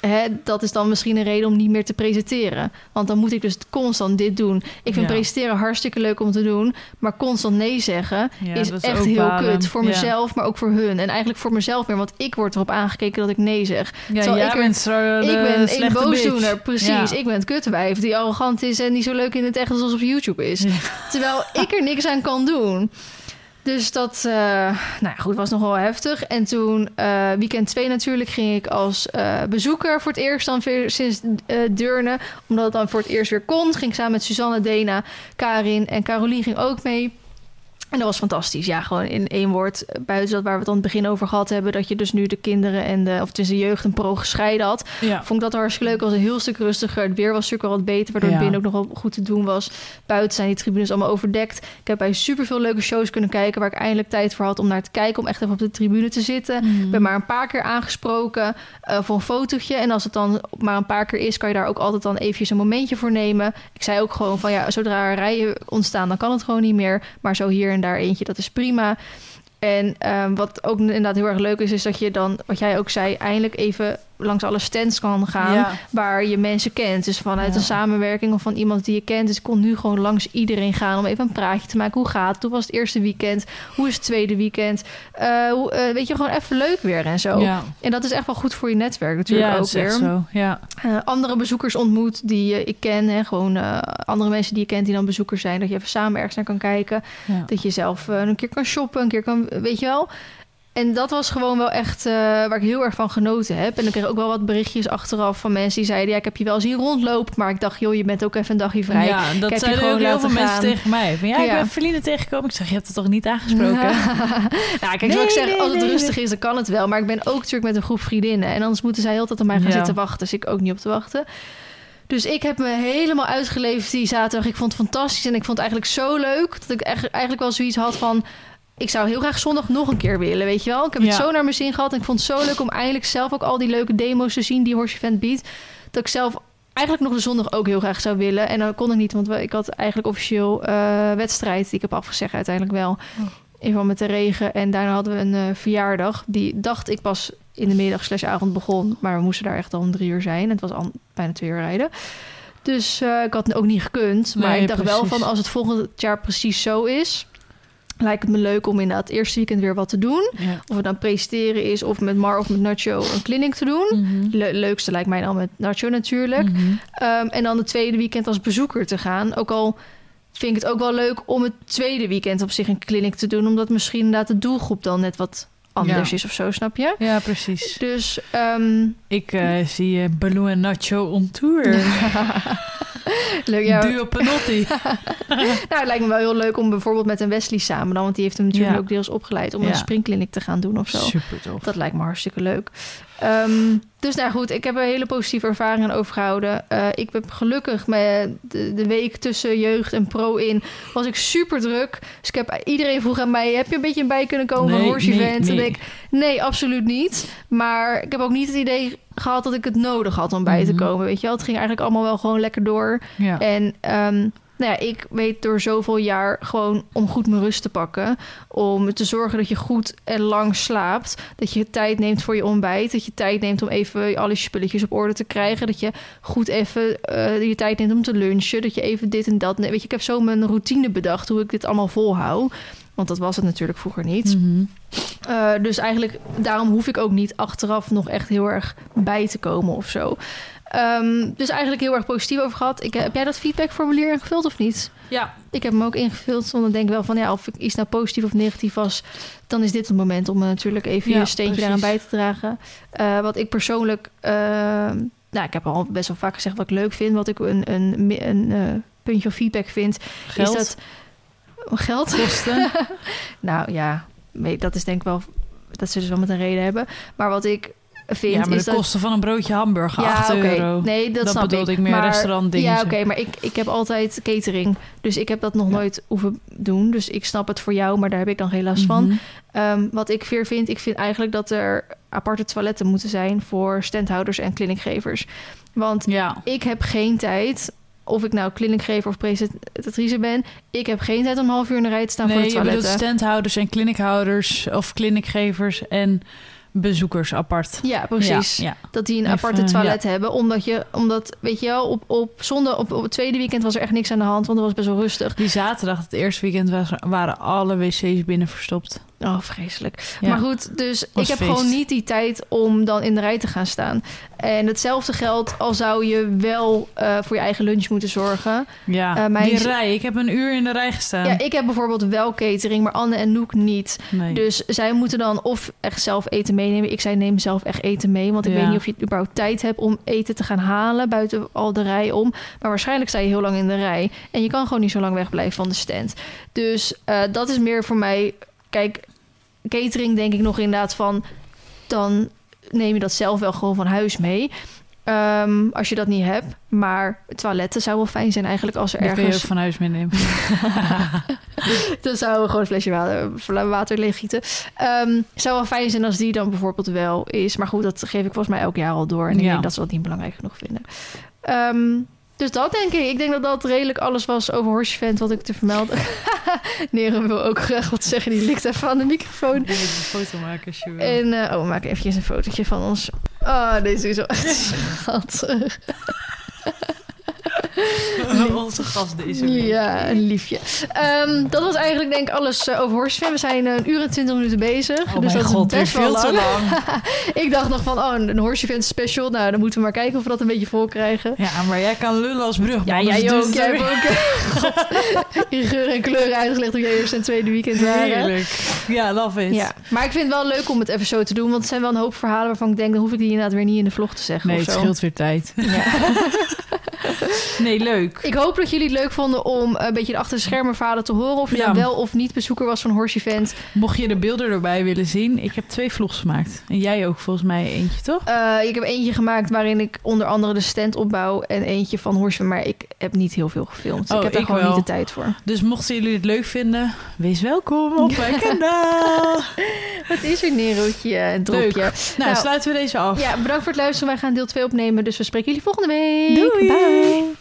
hè, dat is dan misschien een reden om niet meer te presenteren. Want dan moet ik dus constant dit doen. Ik vind Ja. presenteren hartstikke leuk om te doen, maar constant nee zeggen Ja, is, echt heel balen. kut. Voor Ja. mezelf, maar ook voor hun. En eigenlijk voor mezelf meer, want ik word erop aangekeken dat ik nee zeg. Ja, Terwijl jij ik er- bent zo ik ben een boosdoener, precies. Ik ben het kutwijf die arrogant is en niet zo leuk in het echt als op YouTube is. Terwijl ik er niks aan kan doen. Dus dat, eh, nou ja, goed, was nogal heftig. En toen, eh, weekend 2 natuurlijk, ging ik als eh, bezoeker voor het eerst dan weer sinds Deurne. Omdat het dan voor het eerst weer kon. Ging ik samen met Suzanne, Dena, Karin en Carolien ging ook mee. En dat was fantastisch. Ja, gewoon in één woord. eh, Buiten dat waar we het aan het begin over gehad hebben. Dat je dus nu de kinderen en de, of tussen de jeugd en pro gescheiden had. Ja. Vond ik dat hartstikke leuk. Was een heel stuk rustiger. Het weer was natuurlijk al wat beter. Waardoor Ja. het binnen ook nog wel goed te doen was. Buiten zijn die tribunes allemaal overdekt. Ik heb bij superveel leuke shows kunnen kijken. Waar ik eindelijk tijd voor had om naar te kijken. Om echt even op de tribune te zitten. Mhm. Ik ben maar een paar keer aangesproken eh, voor een fotootje. En als het dan maar een paar keer is, kan je daar ook altijd dan eventjes een momentje voor nemen. Ik zei ook gewoon van ja, zodra er rijen ontstaan, dan kan het gewoon niet meer. Maar zo hier en daar eentje, dat is prima. En ehm, wat ook inderdaad heel erg leuk is, is dat je dan, wat jij ook zei, eindelijk even langs alle stands kan gaan Ja. waar je mensen kent. Dus vanuit Ja. een samenwerking of van iemand die je kent. Dus ik kon nu gewoon langs iedereen gaan om even een praatje te maken. Hoe gaat het? Hoe was het eerste weekend? Hoe is het tweede weekend? Eh, hoe, eh, weet je, gewoon even leuk weer en zo. Ja, En dat is echt wel goed voor je netwerk natuurlijk ja ook weer. zo. Ja. Eh, andere bezoekers ontmoet die ik ken. Hè, gewoon andere mensen die je kent die dan bezoekers zijn. Dat je even samen ergens naar kan kijken. Dat je zelf een keer kan shoppen, een keer kan, weet je wel. En dat was gewoon wel echt eh, waar ik heel erg van genoten heb. En ik kreeg ook wel wat berichtjes achteraf van mensen die zeiden... ja, ik heb je wel zien rondlopen, maar ik dacht... joh, je bent ook even een dagje vrij. Ja, dat heb je zeiden ook heel veel mensen tegen mij. Van ja, ik Ja. ben Feline tegengekomen. Ik zeg, je hebt het toch niet aangesproken? (laughs) nou, kijk, Nee, ik zeg, nee, als het nee, rustig is, dan kan het wel. Maar ik ben ook natuurlijk met een groep vriendinnen. En anders moeten zij heel tijd op mij gaan Ja. zitten wachten. Dus ik ook niet op te wachten. Dus ik heb me helemaal uitgeleefd die zaterdag. Ik vond het fantastisch en ik vond het eigenlijk zo leuk... dat ik eigenlijk wel zoiets had van... ik zou heel graag zondag nog een keer willen, weet je wel. Ik heb het Ja. zo naar mijn zin gehad. En ik vond het zo leuk om eindelijk zelf ook al die leuke demo's te zien... die Horse Event biedt. Dat ik zelf eigenlijk nog de zondag ook heel graag zou willen. En dan kon ik niet, want ik had eigenlijk officieel eh, wedstrijd... die ik heb afgezegd uiteindelijk wel. In verband met de regen. En daarna hadden we een eh, verjaardag. Die dacht ik pas in de middag slash avond begon. Maar we moesten daar echt al om drie uur zijn. Het was al bijna twee uur rijden. Dus eh, ik had het ook niet gekund. Maar Nee, ik dacht wel van als het volgend jaar precies zo is... lijkt het me leuk om inderdaad het eerste weekend weer wat te doen. Ja. Of het dan presenteren is of met Mar of met Nacho een clinic te doen. Mhm. Le- leukste lijkt mij dan met Nacho natuurlijk. Mhm. Ehm, en dan het tweede weekend als bezoeker te gaan. Ook al vind ik het ook wel leuk om het tweede weekend op zich een clinic te doen. Omdat misschien inderdaad de doelgroep dan net wat anders Ja. is of zo, snap je? Ja, precies. Dus ehm, Ik eh, zie eh, Baloo en Nacho on tour. (laughs) leuk. Ja, Duo (laughs) nou, het lijkt me wel heel leuk om bijvoorbeeld met een Wesley samen dan. Want die heeft hem natuurlijk Ja. ook deels opgeleid om Ja. een springkliniek te gaan doen of zo. Super tof. Dat lijkt me hartstikke leuk. Ehm, dus nou goed, ik heb er hele positieve ervaringen overgehouden. Eh, ik heb gelukkig met de, de week tussen jeugd en pro in was ik super druk. Dus ik heb iedereen vroeg aan mij: heb je een beetje bij kunnen komen van Nee, Horse nee, Event? En ik, nee, absoluut niet. Maar ik heb ook niet het idee gehad dat ik het nodig had om bij te Mhm. komen. Weet je wel, het ging eigenlijk allemaal wel gewoon lekker door. Ja. En ehm, nou ja, ik weet door zoveel jaar gewoon om goed mijn rust te pakken. Om te zorgen dat je goed en lang slaapt. Dat je tijd neemt voor je ontbijt. Dat je tijd neemt om even al je spulletjes op orde te krijgen. Dat je goed even eh, je tijd neemt om te lunchen. Dat je even dit en dat... Weet je, ik heb zo mijn routine bedacht hoe ik dit allemaal volhoud. Want dat was het natuurlijk vroeger niet. Mhm. Eh, dus eigenlijk, daarom hoef ik ook niet achteraf nog echt heel erg bij te komen of zo. Ehm, dus eigenlijk heel erg positief over gehad. Ik, heb jij dat feedbackformulier ingevuld of niet? Ja. Ik heb hem ook ingevuld. Want dan denk ik wel van ja, of ik iets nou positief of negatief was, dan is dit het moment om eh, natuurlijk even Ja, je steentje precies. daaraan bij te dragen. Eh, wat ik persoonlijk, eh, nou, ik heb al best wel vaak gezegd wat ik leuk vind. Wat ik een, een, een, eh, puntje van feedback vind, Geld. is dat geld. kosten. (laughs) Nou ja, dat is denk ik wel dat ze dus wel met een reden hebben. Maar wat ik vind ja, maar de dat kosten van een broodje hamburger, 8 oké. euro. Nee, dat, Dat snap bedoelde ik. ik meer maar, restaurantdingen Ja, zo. oké, maar ik, ik heb altijd catering. Dus ik heb dat nog Ja. nooit hoeven doen. Dus ik snap het voor jou, maar daar heb ik dan geen last van. Mhm. Ehm, wat ik weer vind, ik vind eigenlijk dat er aparte toiletten moeten zijn voor standhouders en clinicgevers. Want Ja. ik heb geen tijd, of ik nou clinicgever of presentatrice ben, ik heb geen tijd om half uur in de rij te staan voor Nee, de je bedoelt toiletten. standhouders en clinichouders of clinicgevers en bezoekers apart. Ja, precies. Ja, ja. Dat die een Even, aparte toilet hebben. Omdat je, omdat, weet je wel, op, op zondag, op, op het tweede weekend was er echt niks aan de hand. Want het was best wel rustig. Die zaterdag, het eerste weekend, was, waren alle wc's binnen verstopt. Oh, vreselijk. Ja. Maar goed, dus Was ik heb feest. gewoon niet die tijd om dan in de rij te gaan staan. En hetzelfde geldt al zou je wel eh, voor je eigen lunch moeten zorgen. Ja, mijn die rij. Ik heb een uur in de rij gestaan. Ja, ik heb bijvoorbeeld wel catering, maar Anne en Noek niet. nee. Dus zij moeten dan of echt zelf eten meenemen. Ik zei neem zelf echt eten mee. Want ik Ja. weet niet of je überhaupt tijd hebt om eten te gaan halen buiten al de rij om. Maar waarschijnlijk sta je heel lang in de rij. En je kan gewoon niet zo lang wegblijven van de stand. Dus eh, dat is meer voor mij. Kijk, catering denk ik nog inderdaad van. Dan neem je dat zelf wel gewoon van huis mee. Ehm, als je dat niet hebt. Maar toiletten zou wel fijn zijn eigenlijk als er Die kun je ergens... ook van huis meenemen. (laughs) Dan zou we gewoon een flesje water, water leeggieten. Ehm zou wel fijn zijn als die dan bijvoorbeeld wel is. Maar goed, dat geef ik volgens mij elk jaar al door. En ik Ja. denk dat ze dat niet belangrijk genoeg vinden. Ehm, dus dat denk ik. Ik denk dat dat redelijk alles was over Horse Event wat ik te vermelden. (laughs) Nero wil ook graag wat zeggen. Die likt even aan de microfoon. Ik een foto maken, als je wil. En, eh, oh, we maken eventjes een fotootje van ons Oh, deze is wel echt (laughs) schattig. (laughs) Onze gast deze week. Ja, een liefje. Ehm, dat was eigenlijk denk ik alles eh, over Horsefan. We zijn een uur en twintig minuten bezig. Oh dus mijn dat god, is best wel veel lang. te lang. (laughs) ik dacht nog van, oh, een, Horsefan special. Nou, dan moeten we maar kijken of we dat een beetje vol krijgen. Ja, maar jij kan lullen als brugman. Ja, dus jij het ook. is Jij er hebt ook eh, (laughs) God, in geur en kleuren uitgelegd hoe jij eerste en tweede weekend waren. Heerlijk. Ja, love it. Ja, maar ik vind het wel leuk om het even zo te doen. Want het zijn wel een hoop verhalen waarvan ik denk... dan hoef ik die inderdaad weer niet in de vlog te zeggen Nee, het scheelt weer tijd. Ja. (laughs) Nee, leuk. Ik hoop dat jullie het leuk vonden om een beetje de achter de schermen verhalen te horen. Of je Ja. dan wel of niet bezoeker was van Horse Event. Mocht je de beelden erbij willen zien, ik heb twee vlogs gemaakt. En jij ook volgens mij eentje, toch? Eh, ik heb eentje gemaakt waarin ik onder andere de stand opbouw. En eentje van Horse. Maar ik heb niet heel veel gefilmd. Oh, ik heb daar ik gewoon wel. niet de tijd voor. Dus mochten jullie het leuk vinden, wees welkom op mijn (laughs) kanaal. Wat is er, Nerootje? Een dropje. Nou, Nou, sluiten we deze af. Ja, bedankt voor het luisteren. Wij gaan deel 2 opnemen. Dus we spreken jullie volgende week. Doei. Bye.